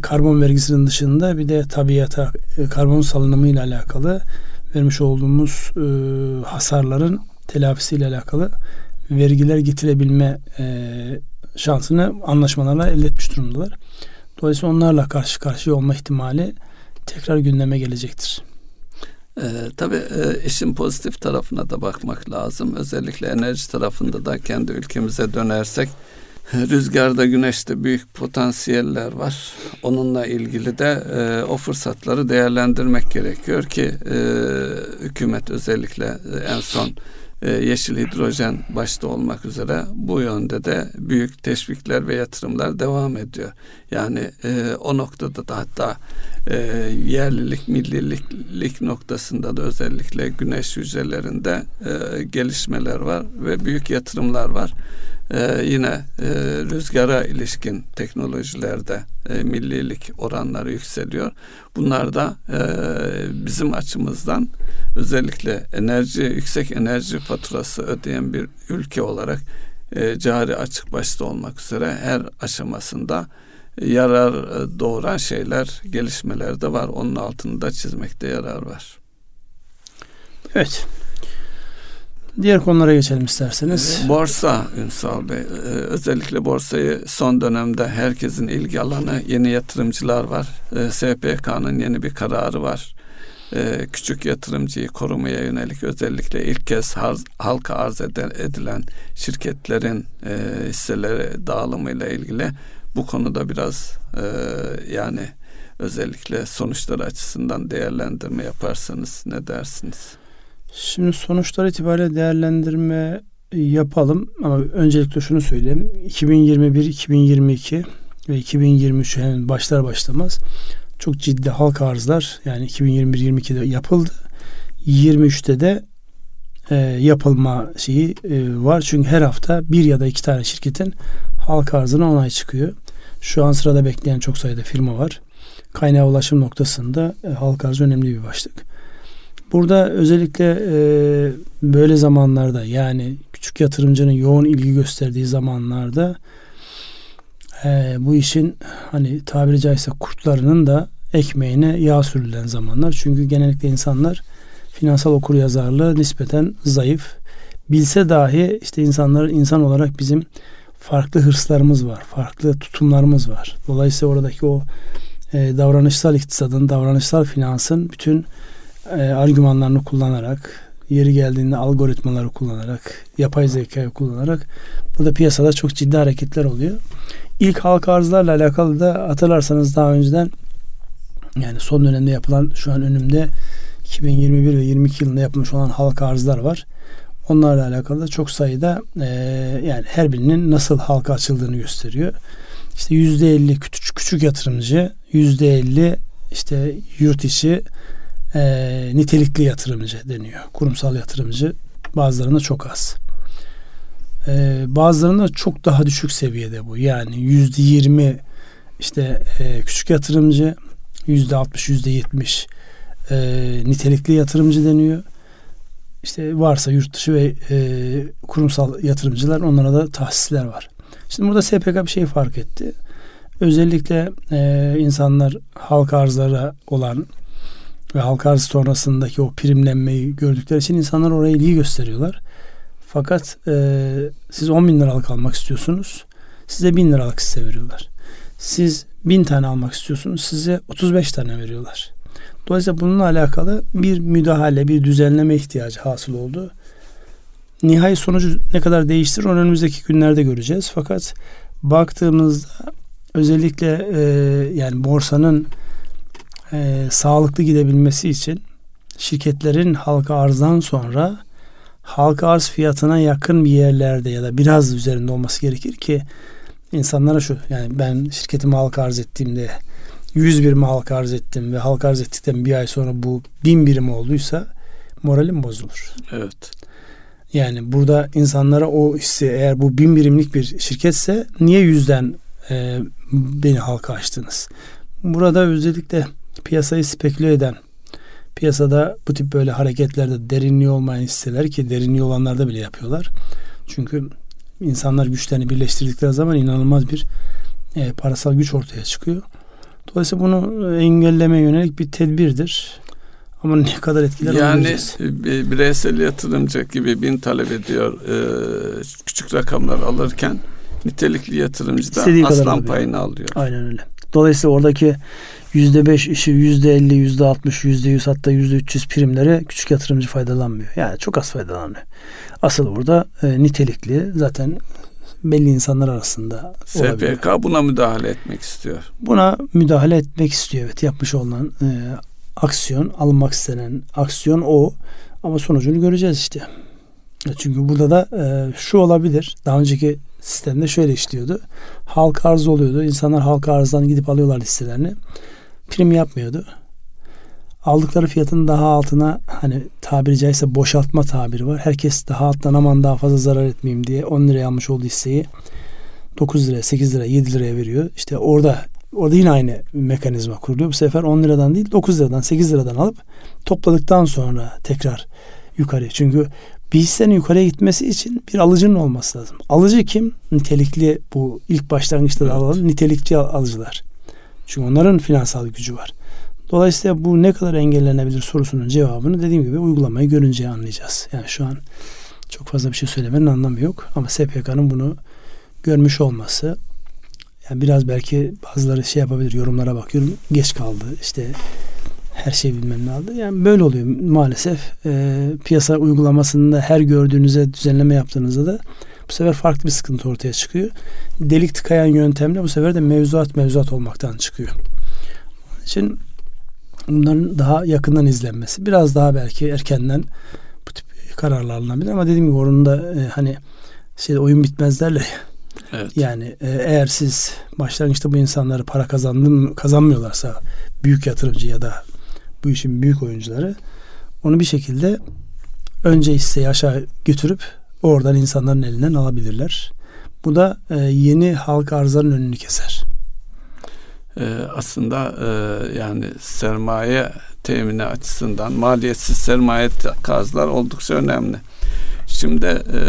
Karbon vergisinin dışında bir de tabiata e, karbon salınımı ile alakalı vermiş olduğumuz e, hasarların telafisiyle alakalı vergiler getirebilme e, şansını anlaşmalarla elde etmiş durumdalar. Dolayısıyla onlarla karşı karşıya olma ihtimali tekrar gündeme gelecektir. Ee, tabii e, işin pozitif tarafına da bakmak lazım. Özellikle enerji tarafında da kendi ülkemize dönersek rüzgarda güneşte büyük potansiyeller var. Onunla ilgili de e, o fırsatları değerlendirmek gerekiyor ki e, hükümet özellikle e, en son e, yeşil hidrojen başta olmak üzere bu yönde de büyük teşvikler ve yatırımlar devam ediyor. Yani e, o noktada da hatta e, yerlilik, millilik noktasında da özellikle güneş hücrelerinde e, gelişmeler var ve büyük yatırımlar var. Ee, yine e, rüzgara ilişkin teknolojilerde e, millilik oranları yükseliyor. Bunlar da e, bizim açımızdan özellikle enerji yüksek enerji faturası ödeyen bir ülke olarak e, cari açık başta olmak üzere her aşamasında yarar e, doğuran şeyler, gelişmeler de var. Onun altını da çizmekte yarar var. Evet. Diğer konulara geçelim isterseniz. Borsa Ünsal Bey. Ee, özellikle borsayı son dönemde herkesin ilgi alanı yeni yatırımcılar var. Ee, SPK'nın yeni bir kararı var. Ee, küçük yatırımcıyı korumaya yönelik özellikle ilk kez halka arz edilen şirketlerin e, hisseleri dağılımıyla ilgili bu konuda biraz e, yani özellikle sonuçları açısından değerlendirme yaparsanız ne dersiniz? Şimdi sonuçlar itibariyle değerlendirme yapalım ama öncelikle şunu söyleyeyim. 2021, 2022 ve 2023 hemen başlar başlamaz çok ciddi halk arzlar yani 2021-22'de yapıldı. 23'te de e, yapılma şeyi e, var. Çünkü her hafta bir ya da iki tane şirketin halk arzına onay çıkıyor. Şu an sırada bekleyen çok sayıda firma var. Kaynağı ulaşım noktasında e, halk arzı önemli bir başlık. Burada özellikle e, böyle zamanlarda yani küçük yatırımcının yoğun ilgi gösterdiği zamanlarda e, bu işin hani tabiri caizse kurtlarının da ekmeğine yağ sürülen zamanlar. Çünkü genellikle insanlar finansal okur yazarlığı nispeten zayıf. Bilse dahi işte insanlar insan olarak bizim farklı hırslarımız var. Farklı tutumlarımız var. Dolayısıyla oradaki o e, davranışsal iktisadın, davranışsal finansın bütün e, argümanlarını kullanarak, yeri geldiğinde algoritmaları kullanarak, yapay zekayı kullanarak burada piyasada çok ciddi hareketler oluyor. İlk halka arzlarla alakalı da hatırlarsanız daha önceden yani son dönemde yapılan şu an önümde 2021 ve 22 yılında yapılmış olan halka arzlar var. Onlarla alakalı da çok sayıda e, yani her birinin nasıl halka açıldığını gösteriyor. İşte yüzde elli küçük, küçük yatırımcı, yüzde elli işte yurt içi e, nitelikli yatırımcı deniyor. Kurumsal yatırımcı bazılarında çok az. E, bazılarında çok daha düşük seviyede bu. Yani yüzde yirmi işte e, küçük yatırımcı, yüzde altmış, yüzde yetmiş e, nitelikli yatırımcı deniyor. İşte varsa yurt dışı ve e, kurumsal yatırımcılar onlara da tahsisler var. Şimdi burada SPK bir şey fark etti. Özellikle e, insanlar halka arzlara olan ve halka arz sonrasındaki o primlenmeyi gördükleri için insanlar oraya ilgi gösteriyorlar. Fakat e, siz 10 bin liralık almak istiyorsunuz. Size bin liralık hisse veriyorlar. Siz bin tane almak istiyorsunuz. Size 35 tane veriyorlar. Dolayısıyla bununla alakalı bir müdahale, bir düzenleme ihtiyacı hasıl oldu. Nihai sonucu ne kadar değiştirir onu önümüzdeki günlerde göreceğiz. Fakat baktığımızda özellikle e, yani borsanın e, sağlıklı gidebilmesi için şirketlerin halka arzdan sonra halka arz fiyatına yakın bir yerlerde ya da biraz üzerinde olması gerekir ki insanlara şu yani ben şirketimi halka arz ettiğimde 100 birim halka arz ettim ve halka arz ettikten bir ay sonra bu bin birim olduysa moralim bozulur. Evet. Yani burada insanlara o hissi eğer bu bin birimlik bir şirketse niye yüzden e, beni halka açtınız? Burada özellikle piyasayı speküle eden piyasada bu tip böyle hareketlerde derinliği olmayan hisseler ki derinliği olanlarda bile yapıyorlar. Çünkü insanlar güçlerini birleştirdikleri zaman inanılmaz bir e, parasal güç ortaya çıkıyor. Dolayısıyla bunu engelleme yönelik bir tedbirdir. Ama ne kadar etkiler Yani bir bireysel yatırımcı gibi bin talep ediyor e, küçük rakamlar alırken nitelikli yatırımcı da aslan payını alıyor. Aynen öyle. Dolayısıyla oradaki yüzde beş işi yüzde elli, yüzde altmış, yüzde yüz hatta yüzde üç yüz primlere küçük yatırımcı faydalanmıyor. Yani çok az faydalanıyor. Asıl burada e, nitelikli zaten belli insanlar arasında SPK olabilir. buna müdahale etmek istiyor. Buna müdahale etmek istiyor. Evet yapmış olan e, aksiyon, almak istenen aksiyon o. Ama sonucunu göreceğiz işte. Çünkü burada da e, şu olabilir. Daha önceki sistemde şöyle işliyordu. Halk arz oluyordu. İnsanlar halk arzdan gidip alıyorlar listelerini. Prim yapmıyordu. Aldıkları fiyatın daha altına hani tabiri caizse boşaltma tabiri var. Herkes daha alttan aman daha fazla zarar etmeyeyim diye 10 liraya almış olduğu hisseyi 9 liraya, 8 liraya, 7 liraya veriyor. İşte orada orada yine aynı mekanizma kuruluyor. Bu sefer 10 liradan değil 9 liradan 8 liradan alıp topladıktan sonra tekrar yukarı. Çünkü bir hissenin yukarıya gitmesi için bir alıcının olması lazım. Alıcı kim? Nitelikli bu ilk başlangıçta da evet. alalım. Nitelikçi alıcılar. Çünkü onların finansal gücü var. Dolayısıyla bu ne kadar engellenebilir sorusunun cevabını dediğim gibi uygulamayı görünce anlayacağız. Yani şu an çok fazla bir şey söylemenin anlamı yok. Ama SPK'nın bunu görmüş olması yani biraz belki bazıları şey yapabilir yorumlara bakıyorum geç kaldı işte her şey bilmem ne. Yani böyle oluyor maalesef. E, piyasa uygulamasında her gördüğünüze düzenleme yaptığınızda da bu sefer farklı bir sıkıntı ortaya çıkıyor. Delik tıkayan yöntemle bu sefer de mevzuat mevzuat olmaktan çıkıyor. Onun için bunların daha yakından izlenmesi biraz daha belki erkenden bu tip kararlar alınabilir ama dediğim gibi orunda e, hani şey oyun bitmez derler. Evet. Yani e, eğer siz başlangıçta bu insanları para kazandım kazanmıyorlarsa büyük yatırımcı ya da bu işin büyük oyuncuları onu bir şekilde önce hisseyi aşağı götürüp oradan insanların elinden alabilirler. Bu da e, yeni halk arzların önünü keser. E, aslında e, yani sermaye temini açısından maliyetsiz sermaye kazlar oldukça önemli. Şimdi e,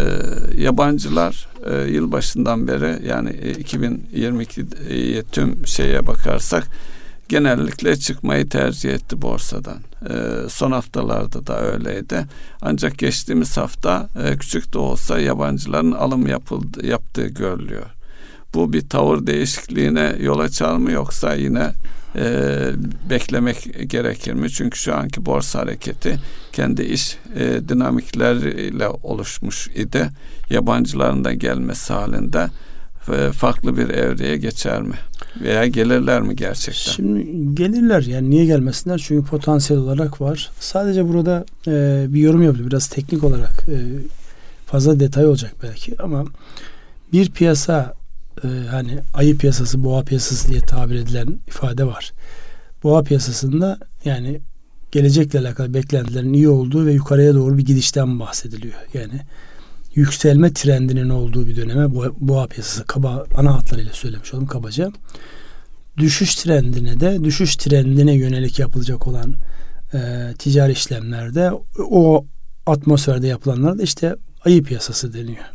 yabancılar e, yılbaşından beri yani e, 2022'ye tüm şeye bakarsak genellikle çıkmayı tercih etti borsadan. E, son haftalarda da öyleydi. Ancak geçtiğimiz hafta e, küçük de olsa yabancıların alım yapıldı, yaptığı görülüyor. Bu bir tavır değişikliğine yol açar mı yoksa yine e, beklemek gerekir mi? Çünkü şu anki borsa hareketi kendi iş e, dinamikleriyle oluşmuş idi. Yabancıların da gelmesi halinde farklı bir evreye geçer mi? Veya gelirler mi gerçekten? Şimdi gelirler yani niye gelmesinler? Çünkü potansiyel olarak var. Sadece burada e, bir yorum yaptı. Biraz teknik olarak e, fazla detay olacak belki ama bir piyasa e, hani ayı piyasası, boğa piyasası diye tabir edilen ifade var. Boğa piyasasında yani gelecekle alakalı beklentilerin iyi olduğu ve yukarıya doğru bir gidişten bahsediliyor. Yani yükselme trendinin olduğu bir döneme boğa piyasası kaba ana hatlarıyla söylemiş oldum kabaca. Düşüş trendine de düşüş trendine yönelik yapılacak olan e, ticari işlemlerde o atmosferde yapılanlar da işte ayı piyasası deniyor.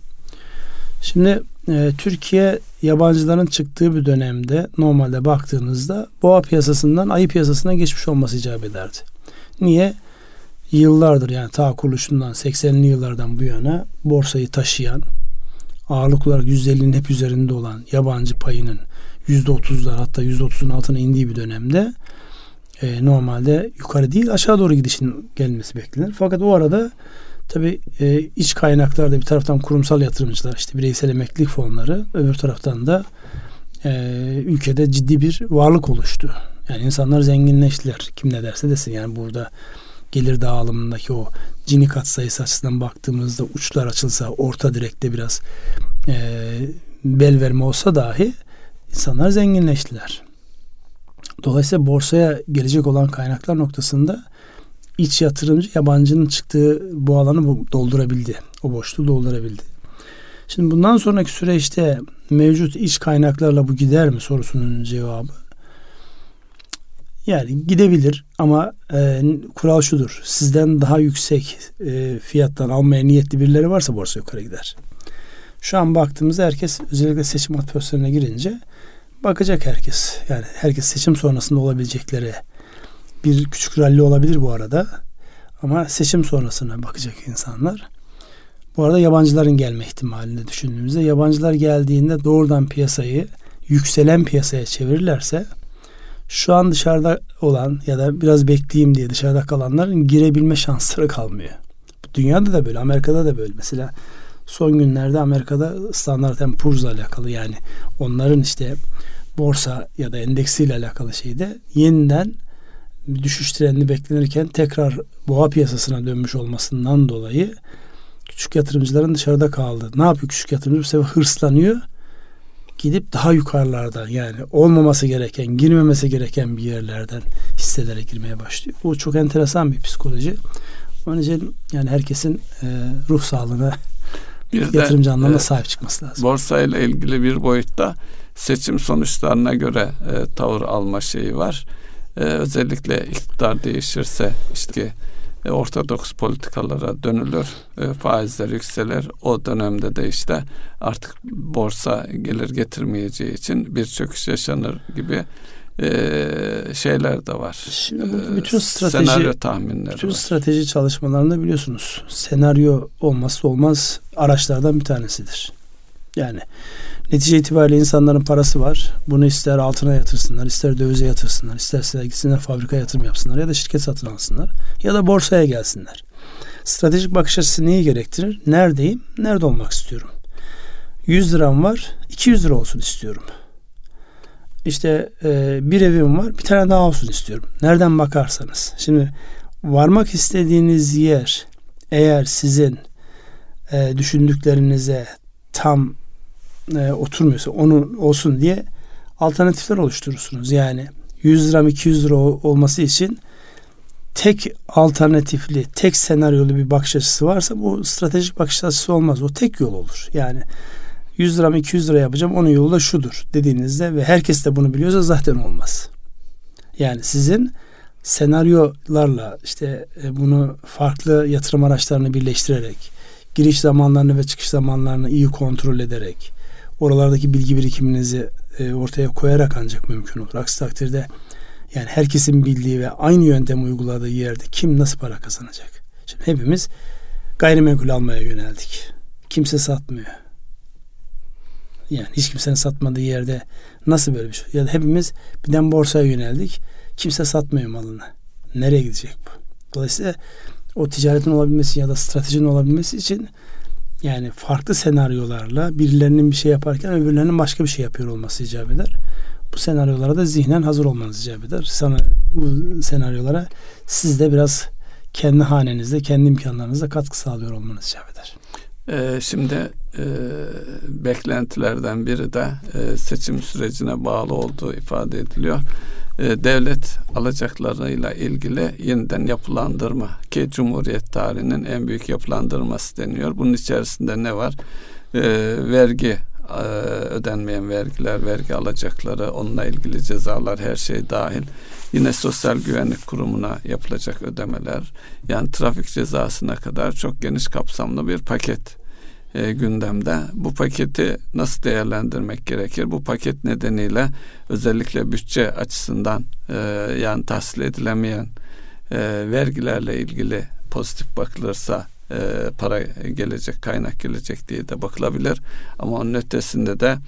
Şimdi e, Türkiye yabancıların çıktığı bir dönemde normalde baktığınızda boğa piyasasından ayı piyasasına geçmiş olması icap ederdi. Niye? Yıllardır yani ta kuruluşundan 80'li yıllardan bu yana borsayı taşıyan ağırlık olarak %50'nin hep üzerinde olan yabancı payının %30'lar hatta %30'un altına indiği bir dönemde e, normalde yukarı değil aşağı doğru gidişin gelmesi beklenir. Fakat o arada tabi e, iç kaynaklarda bir taraftan kurumsal yatırımcılar işte bireysel emeklilik fonları öbür taraftan da e, ülkede ciddi bir varlık oluştu. Yani insanlar zenginleştiler. Kim ne derse desin yani burada gelir dağılımındaki o cini kat sayısı açısından baktığımızda uçlar açılsa orta direkte biraz e, bel verme olsa dahi insanlar zenginleştiler. Dolayısıyla borsaya gelecek olan kaynaklar noktasında iç yatırımcı yabancının çıktığı bu alanı doldurabildi. O boşluğu doldurabildi. Şimdi bundan sonraki süreçte mevcut iç kaynaklarla bu gider mi sorusunun cevabı. Yani gidebilir ama e, kural şudur. Sizden daha yüksek e, fiyattan almaya niyetli birileri varsa borsa yukarı gider. Şu an baktığımızda herkes özellikle seçim atmosferine girince bakacak herkes. Yani herkes seçim sonrasında olabilecekleri bir küçük ralli olabilir bu arada. Ama seçim sonrasına bakacak insanlar. Bu arada yabancıların gelme ihtimalini düşündüğümüzde yabancılar geldiğinde doğrudan piyasayı yükselen piyasaya çevirirlerse şu an dışarıda olan ya da biraz bekleyeyim diye dışarıda kalanların girebilme şansları kalmıyor. Dünyada da böyle, Amerika'da da böyle. Mesela son günlerde Amerika'da Standard Poor's'la alakalı yani onların işte borsa ya da endeksiyle alakalı şeyde yeniden düşüş trendi beklenirken tekrar boğa piyasasına dönmüş olmasından dolayı küçük yatırımcıların dışarıda kaldı. Ne yapıyor küçük yatırımcı? Bu sefer hırslanıyor. Gidip daha yukarılardan yani olmaması gereken, girmemesi gereken bir yerlerden hisselere girmeye başlıyor. Bu çok enteresan bir psikoloji. Onun için yani herkesin e, ruh sağlığına bir yatırımcı de, anlamda e, sahip çıkması lazım. Borsayla ilgili bir boyutta seçim sonuçlarına göre e, tavır alma şeyi var. E, özellikle iktidar değişirse işte e, ortodoks politikalara dönülür, e, faizler yükselir. O dönemde de işte artık borsa gelir getirmeyeceği için bir çöküş yaşanır gibi e, şeyler de var. Şimdi bu bütün strateji senaryo tahminleri bütün var. strateji çalışmalarında biliyorsunuz senaryo olmazsa olmaz araçlardan bir tanesidir. Yani netice itibariyle insanların parası var. Bunu ister altına yatırsınlar, ister dövize yatırsınlar, isterse gitsinler fabrika yatırım yapsınlar ya da şirket satın alsınlar ya da borsaya gelsinler. Stratejik bakış açısı neyi gerektirir? Neredeyim? Nerede olmak istiyorum? 100 liram var, 200 lira olsun istiyorum. İşte e, bir evim var, bir tane daha olsun istiyorum. Nereden bakarsanız. Şimdi varmak istediğiniz yer eğer sizin e, düşündüklerinize tam e, oturmuyorsa onu olsun diye alternatifler oluşturursunuz. Yani 100 lira 200 lira olması için tek alternatifli, tek senaryolu bir bakış açısı varsa bu stratejik bakış açısı olmaz. O tek yol olur. Yani 100 lira 200 lira yapacağım onun yolu da şudur dediğinizde ve herkes de bunu biliyorsa zaten olmaz. Yani sizin senaryolarla işte e, bunu farklı yatırım araçlarını birleştirerek giriş zamanlarını ve çıkış zamanlarını iyi kontrol ederek oralardaki bilgi birikiminizi e, ortaya koyarak ancak mümkün olur. Aksi takdirde yani herkesin bildiği ve aynı yöntem uyguladığı yerde kim nasıl para kazanacak? Şimdi hepimiz gayrimenkul almaya yöneldik. Kimse satmıyor. Yani hiç kimsenin satmadığı yerde nasıl böyle bir şey? Ya da hepimiz birden borsaya yöneldik. Kimse satmıyor malını. Nereye gidecek bu? Dolayısıyla o ticaretin olabilmesi ya da stratejinin olabilmesi için yani farklı senaryolarla birilerinin bir şey yaparken öbürlerinin başka bir şey yapıyor olması icap eder. Bu senaryolara da zihnen hazır olmanız icap eder. Sana bu senaryolara siz de biraz kendi hanenizde, kendi imkanlarınızda katkı sağlıyor olmanız icap eder. Ee, şimdi e, beklentilerden biri de e, seçim sürecine bağlı olduğu ifade ediliyor. E, devlet alacaklarıyla ilgili yeniden yapılandırma ki Cumhuriyet tarihinin en büyük yapılandırması deniyor. Bunun içerisinde ne var? E, vergi e, ödenmeyen vergiler, vergi alacakları, onunla ilgili cezalar her şey dahil. Yine Sosyal Güvenlik Kurumu'na yapılacak ödemeler, yani trafik cezasına kadar çok geniş kapsamlı bir paket e, gündemde. Bu paketi nasıl değerlendirmek gerekir? Bu paket nedeniyle özellikle bütçe açısından e, yani tahsil edilemeyen e, vergilerle ilgili pozitif bakılırsa e, para gelecek, kaynak gelecek diye de bakılabilir. Ama onun ötesinde de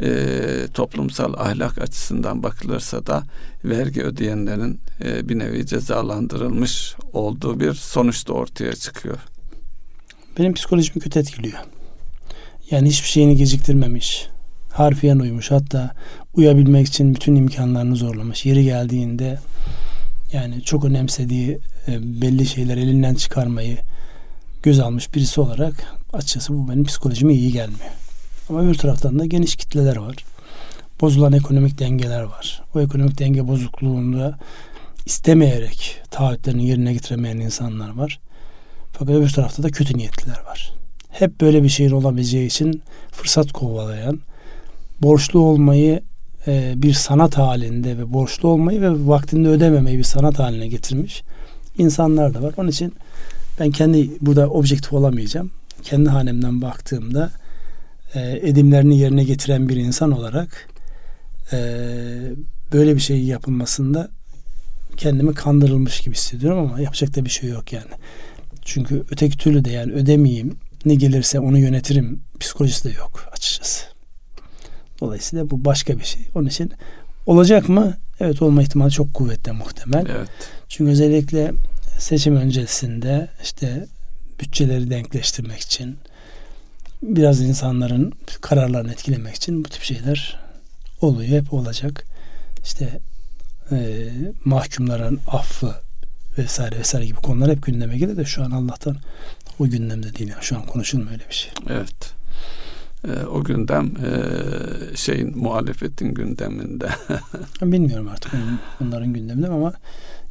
e, toplumsal ahlak açısından bakılırsa da vergi ödeyenlerin e, bir nevi cezalandırılmış olduğu bir sonuç da ortaya çıkıyor. Benim psikolojimi kötü etkiliyor. Yani hiçbir şeyini geciktirmemiş. Harfiyen uymuş. Hatta uyabilmek için bütün imkanlarını zorlamış. Yeri geldiğinde yani çok önemsediği e, belli şeyler elinden çıkarmayı göz almış birisi olarak açıkçası bu benim psikolojime iyi gelmiyor. Ama bir taraftan da geniş kitleler var. Bozulan ekonomik dengeler var. O ekonomik denge bozukluğunda istemeyerek taahhütlerini yerine getiremeyen insanlar var. Fakat öbür tarafta da kötü niyetliler var. Hep böyle bir şeyin olabileceği için fırsat kovalayan, borçlu olmayı e, bir sanat halinde ve borçlu olmayı ve vaktinde ödememeyi bir sanat haline getirmiş insanlar da var. Onun için ben kendi burada objektif olamayacağım. Kendi hanemden baktığımda e, edimlerini yerine getiren bir insan olarak e, böyle bir şey yapılmasında kendimi kandırılmış gibi hissediyorum ama yapacak da bir şey yok yani. Çünkü öteki türlü de yani ödemeyeyim ne gelirse onu yönetirim psikolojisi de yok açıkçası. Dolayısıyla bu başka bir şey. Onun için olacak mı? Evet olma ihtimali çok kuvvetli muhtemel. Evet. Çünkü özellikle seçim öncesinde işte bütçeleri denkleştirmek için biraz insanların kararlarını etkilemek için bu tip şeyler oluyor. Hep olacak. İşte e, mahkumların affı vesaire vesaire gibi konular hep gündeme gelir de şu an Allah'tan o gündemde değil. Yani şu an konuşulmuyor öyle bir şey. Evet. Ee, o gündem e, şeyin muhalefetin gündeminde. Bilmiyorum artık onların gündeminde ama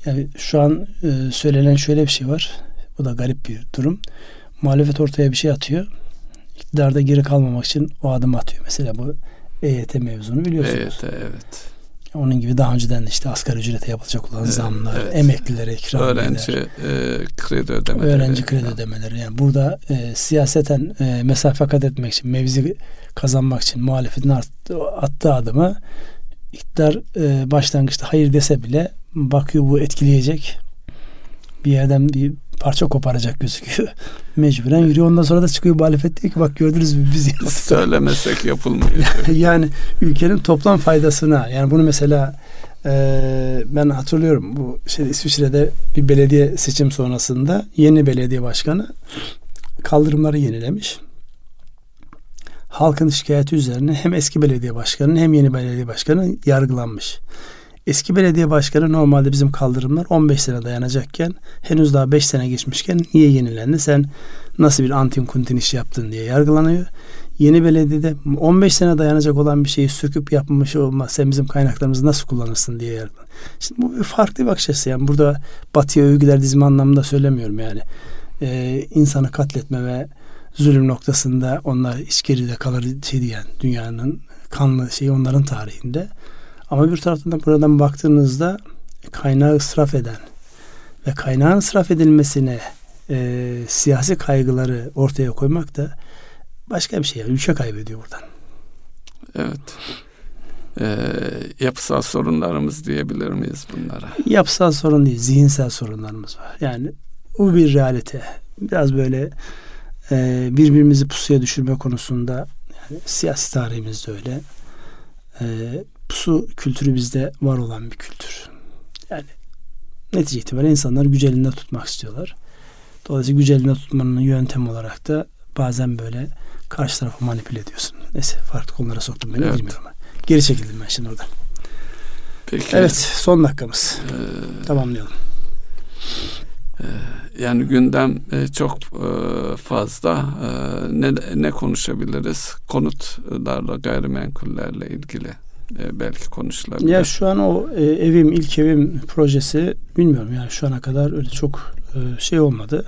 yani şu an e, söylenen şöyle bir şey var. Bu da garip bir durum. Muhalefet ortaya bir şey atıyor. İktidarda geri kalmamak için o adım atıyor. Mesela bu EYT mevzunu biliyorsunuz. EYT evet. Onun gibi daha önceden de işte asgari ücrete yapılacak olan zamlar, evet. emeklilere ikram Öğrenci e, kredi ödemeleri. Öğrenci kredi ödemeleri. Yani burada e, siyaseten e, mesafe kat etmek için, mevzi kazanmak için muhalefetin attığı adımı iktidar e, başlangıçta hayır dese bile bakıyor bu etkileyecek. Bir yerden bir parça koparacak gözüküyor. Mecburen yürüyor. Ondan sonra da çıkıyor muhalefet diyor ki bak gördünüz mü biz yaptık. Söylemesek yapılmıyor. yani ülkenin toplam faydasına yani bunu mesela e, ben hatırlıyorum bu şey İsviçre'de bir belediye seçim sonrasında yeni belediye başkanı kaldırımları yenilemiş. Halkın şikayeti üzerine hem eski belediye başkanı hem yeni belediye başkanı yargılanmış. Eski belediye başkanı normalde bizim kaldırımlar 15 sene dayanacakken henüz daha 5 sene geçmişken niye yenilendi? Sen nasıl bir antin kuntin iş yaptın diye yargılanıyor. Yeni belediyede 15 sene dayanacak olan bir şeyi söküp yapmış olmaz. Sen bizim kaynaklarımızı nasıl kullanırsın diye yargılanıyor. Şimdi bu bir farklı bir bakış açısı. Yani burada batıya övgüler dizme anlamında söylemiyorum yani. Ee, insanı katletme ve zulüm noktasında onlar hiç geride kalır şey diyen dünyanın kanlı şeyi onların tarihinde. Ama bir taraftan da buradan baktığınızda kaynağı ısraf eden ve kaynağın ısraf edilmesine e, siyasi kaygıları ortaya koymak da başka bir şey. Yani. Ülke kaybediyor buradan. Evet. Ee, yapısal sorunlarımız diyebilir miyiz bunlara? Yapısal sorun değil, zihinsel sorunlarımız var. Yani bu bir realite. Biraz böyle e, birbirimizi pusuya düşürme konusunda yani siyasi tarihimizde öyle. E, pusu kültürü bizde var olan bir kültür. Yani netice itibariyle insanlar güç elinde tutmak istiyorlar. Dolayısıyla güç elinde tutmanın yöntem olarak da bazen böyle karşı tarafı manipüle ediyorsun. Neyse farklı konulara soktum beni evet. bilmiyorum. Geri çekildim ben şimdi oradan. Peki. Evet son dakikamız. Ee, Tamamlayalım. E, yani gündem e, çok e, fazla. Ne, ne konuşabiliriz? Konutlarla, gayrimenkullerle ilgili belki konuşulabilir. Ya şu an o evim, ilk evim projesi bilmiyorum yani şu ana kadar öyle çok şey olmadı.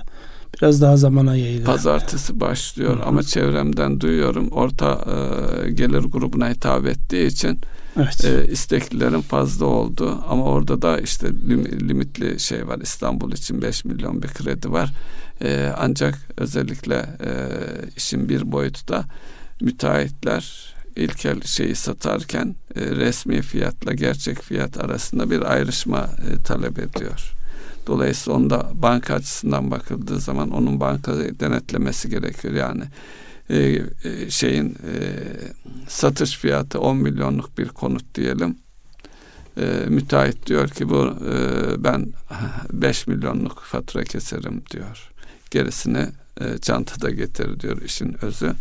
Biraz daha zamana yayılır. Pazartesi başlıyor Hı-hı. ama çevremden duyuyorum orta gelir grubuna hitap ettiği için Evet. E, isteklilerin fazla oldu ama orada da işte lim, limitli şey var. İstanbul için 5 milyon bir kredi var. E, ancak özellikle e, işin bir boyutu da müteahhitler ilkel şeyi satarken e, resmi fiyatla gerçek fiyat arasında bir ayrışma e, talep ediyor. Dolayısıyla onda banka açısından bakıldığı zaman onun banka denetlemesi gerekiyor. Yani e, e, şeyin e, satış fiyatı 10 milyonluk bir konut diyelim. E, müteahhit diyor ki bu e, ben 5 milyonluk fatura keserim diyor. Gerisini e, çantada getir diyor işin özü.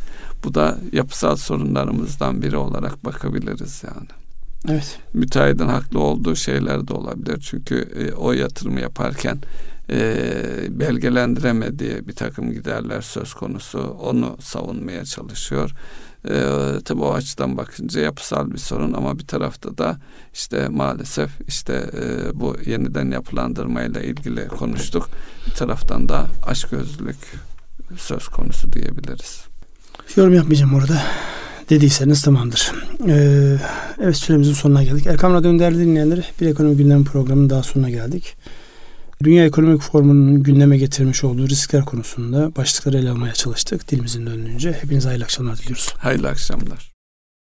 Bu da yapısal sorunlarımızdan biri olarak bakabiliriz yani. Evet. Müteahhidin haklı olduğu şeyler de olabilir. Çünkü e, o yatırımı yaparken e, belgelendiremediği bir takım giderler söz konusu. Onu savunmaya çalışıyor. E, tabii o açıdan bakınca yapısal bir sorun ama bir tarafta da işte maalesef işte e, bu yeniden yapılandırmayla ilgili konuştuk. Bir taraftan da açgözlülük söz konusu diyebiliriz. Yorum yapmayacağım orada. Dediyseniz tamamdır. Ee, evet süremizin sonuna geldik. Erkam Radyo'nun değerli dinleyenleri bir ekonomi gündem programının daha sonuna geldik. Dünya Ekonomik Forumu'nun gündeme getirmiş olduğu riskler konusunda başlıkları ele almaya çalıştık. Dilimizin döndüğünce. Hepinize hayırlı akşamlar diliyoruz. Hayırlı akşamlar.